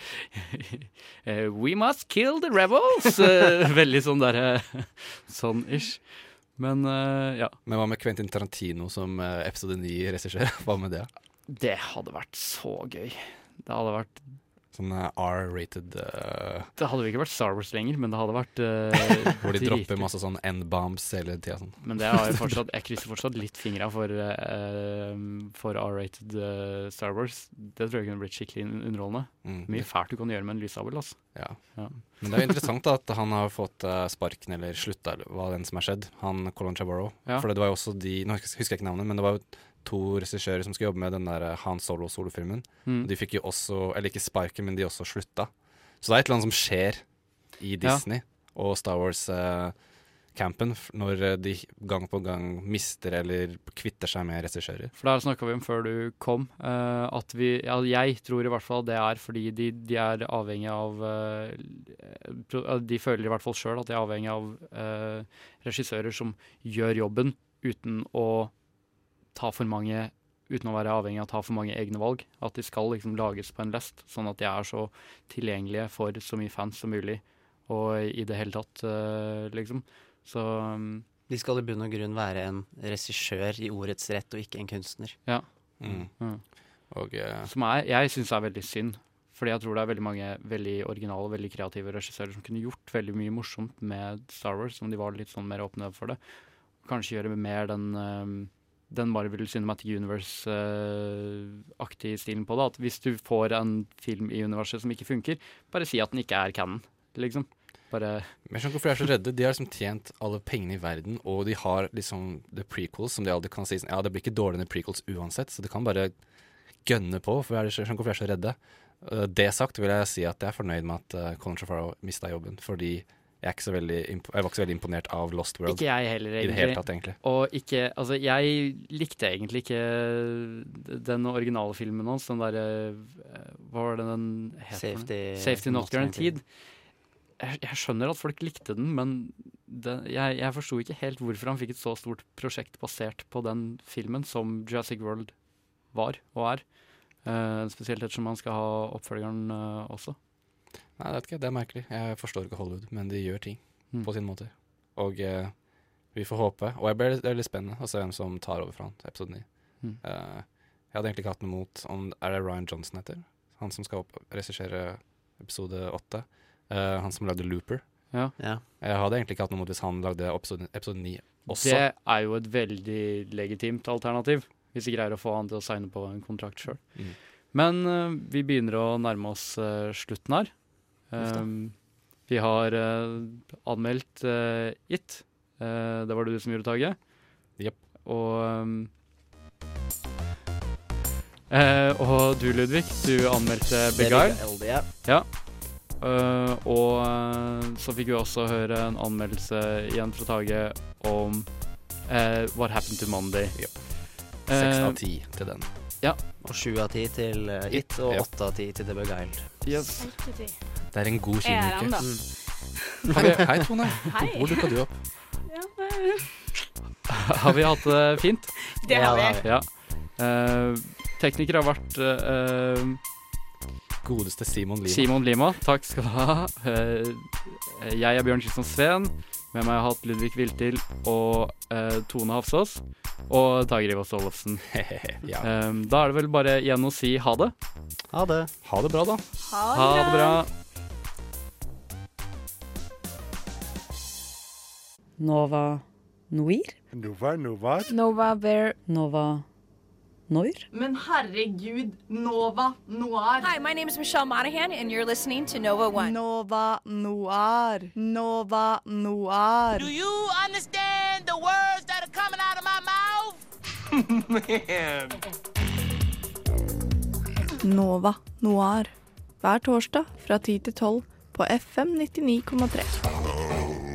eh, We must kill the rebels! Veldig sånn derre Sånn ish. Men eh, ja. Men hva med Quentin Tarantino som episode 9-regissør? Hva med det? Det hadde vært så gøy. Det hadde vært Sånn eh, R-rated uh, Det hadde jo ikke vært Star Wars lenger, men det hadde vært uh, Hvor de dropper masse sånn N-bombs hele tida. Sånn. Men det har jeg fortsatt Jeg krysser fortsatt litt fingra for, uh, for R-rated Star Wars. Det tror jeg kunne blitt skikkelig underholdende. Mm. Mye fælt du kan gjøre med en lyssabel. Altså. Ja. Ja. Men det er jo interessant da, at han har fått sparken eller slutta, eller hva enn som har skjedd. Han Colin Trevorrow. Ja. For det var jo også de Nå husker jeg ikke navnet, men det var jo to regissører som skulle jobbe med den der eh, Han Solo-solofilmen. Mm. De fikk jo også Eller ikke sparken, men de også slutta. Så det er et eller annet som skjer i Ja. Disney og Star Wars-campen når eh, de gang på gang mister eller kvitter seg med regissører. For der snakka vi om før du kom, uh, at vi Ja, jeg tror i hvert fall det er fordi de, de er avhengig av uh, eh, De føler i hvert fall sjøl at de er avhengig av uh, regissører som gjør jobben uten å ta for mange Uten å være avhengig av å ta for mange egne valg. At de skal liksom lages på en lest, sånn at de er så tilgjengelige for så mye fans som mulig. Og i det hele tatt, uh, liksom. Så um, De skal i bunn og grunn være en regissør i ordets rett, og ikke en kunstner. Ja. Mm. Mm. Og uh, Som er, jeg syns er veldig synd. Fordi jeg tror det er veldig mange veldig originale veldig kreative regissører som kunne gjort veldig mye morsomt med Star Wars, om de var litt sånn mer åpne for det. Kanskje gjøre mer den, eh, den Marvel Cinematic Universe-aktige stilen på det. At hvis du får en film i universet som ikke funker, bare si at den ikke er canon, liksom. Bare Men jeg hvorfor de er så redde. De har liksom tjent alle pengene i verden, og de har liksom the prequels, som de aldri kan si sånn Ja, det blir ikke dårligere prequels uansett, så de kan bare gønne på. For jeg skjønner hvorfor de er så redde. Uh, det sagt vil jeg si at jeg er fornøyd med at uh, Colin Trevorrow mista jobben, fordi jeg, er ikke så veldig impo jeg var ikke så veldig imponert av Lost World. Ikke jeg heller, I det hele tatt, egentlig. Og ikke Altså, jeg likte egentlig ikke den originale filmen hans, den derre Hva var det den het? Safety- Safety Not. Guaranteed. Jeg, jeg skjønner at folk likte den, men den, jeg, jeg forsto ikke helt hvorfor han fikk et så stort prosjekt basert på den filmen som Jurassic World var og er. Uh, spesielt ettersom han skal ha oppfølgeren uh, også. Nei, det, ikke, det er merkelig. Jeg forstår ikke Hollywood, men de gjør ting Mm. på sin måte. Og eh, vi får håpe. Og jeg ble, det er litt spennende å se hvem som tar over fra han til episode 9. Mm. Eh, jeg hadde egentlig ikke hatt noe mot om Er det Ryan Johnson heter? Han som skal regissere episode 8. Eh, han som lagde Looper. Ja. Jeg hadde egentlig ikke hatt noe mot hvis han lagde episode, episode 9 også. Det er jo et veldig legitimt alternativ, hvis de greier å få han til å signe på en kontrakt sjøl. Mm. Men uh, vi begynner å nærme oss uh, slutten her. Um, vi har uh, anmeldt uh, It. Uh, det var det du som gjorde, Tage. Yep. Og um, Og du, Ludvig, du anmeldte Beguile. Ja. Ja. Og så fikk vi også høre en anmeldelse igjen fra Tage om What Happened to Monday. Seks av ti til den. Ja. Og sju av ti til uh, It, og Ja. åtte av ti til The Beguiled. Yes. Det er en god Jeg er kinouke. han, da. Mm. Hei, hei, Tone. Hei. Hvor dukka du opp? Ja, det- Har vi hatt det fint? Det har vi. Ja. Eh, tekniker har vært eh, Godeste Simon Lima. Simon Lima. Takk skal du ha. Eh, jeg er Bjørn Kristian Sveen. Med meg har jeg hatt Ludvig Viltil og eh, Tone Hafsås. Og Tage Rivas Tollefsen. ja. um, da er det vel bare igjen å si ha det. Ha det. Ha det bra, da. Ha det bra. Nova Noir? Nova Novar. Nova Bear. Nova Noir? Men herregud, Nova Noir. Hi, my name is Michelle Monahan, and you're listening to Nova One. Nova Noir. Nova Noir. Do you understand the words that are coming out of my mouth? Man. Nova Noir. Hver torsdag fra 10 til 12 på FM 99,3.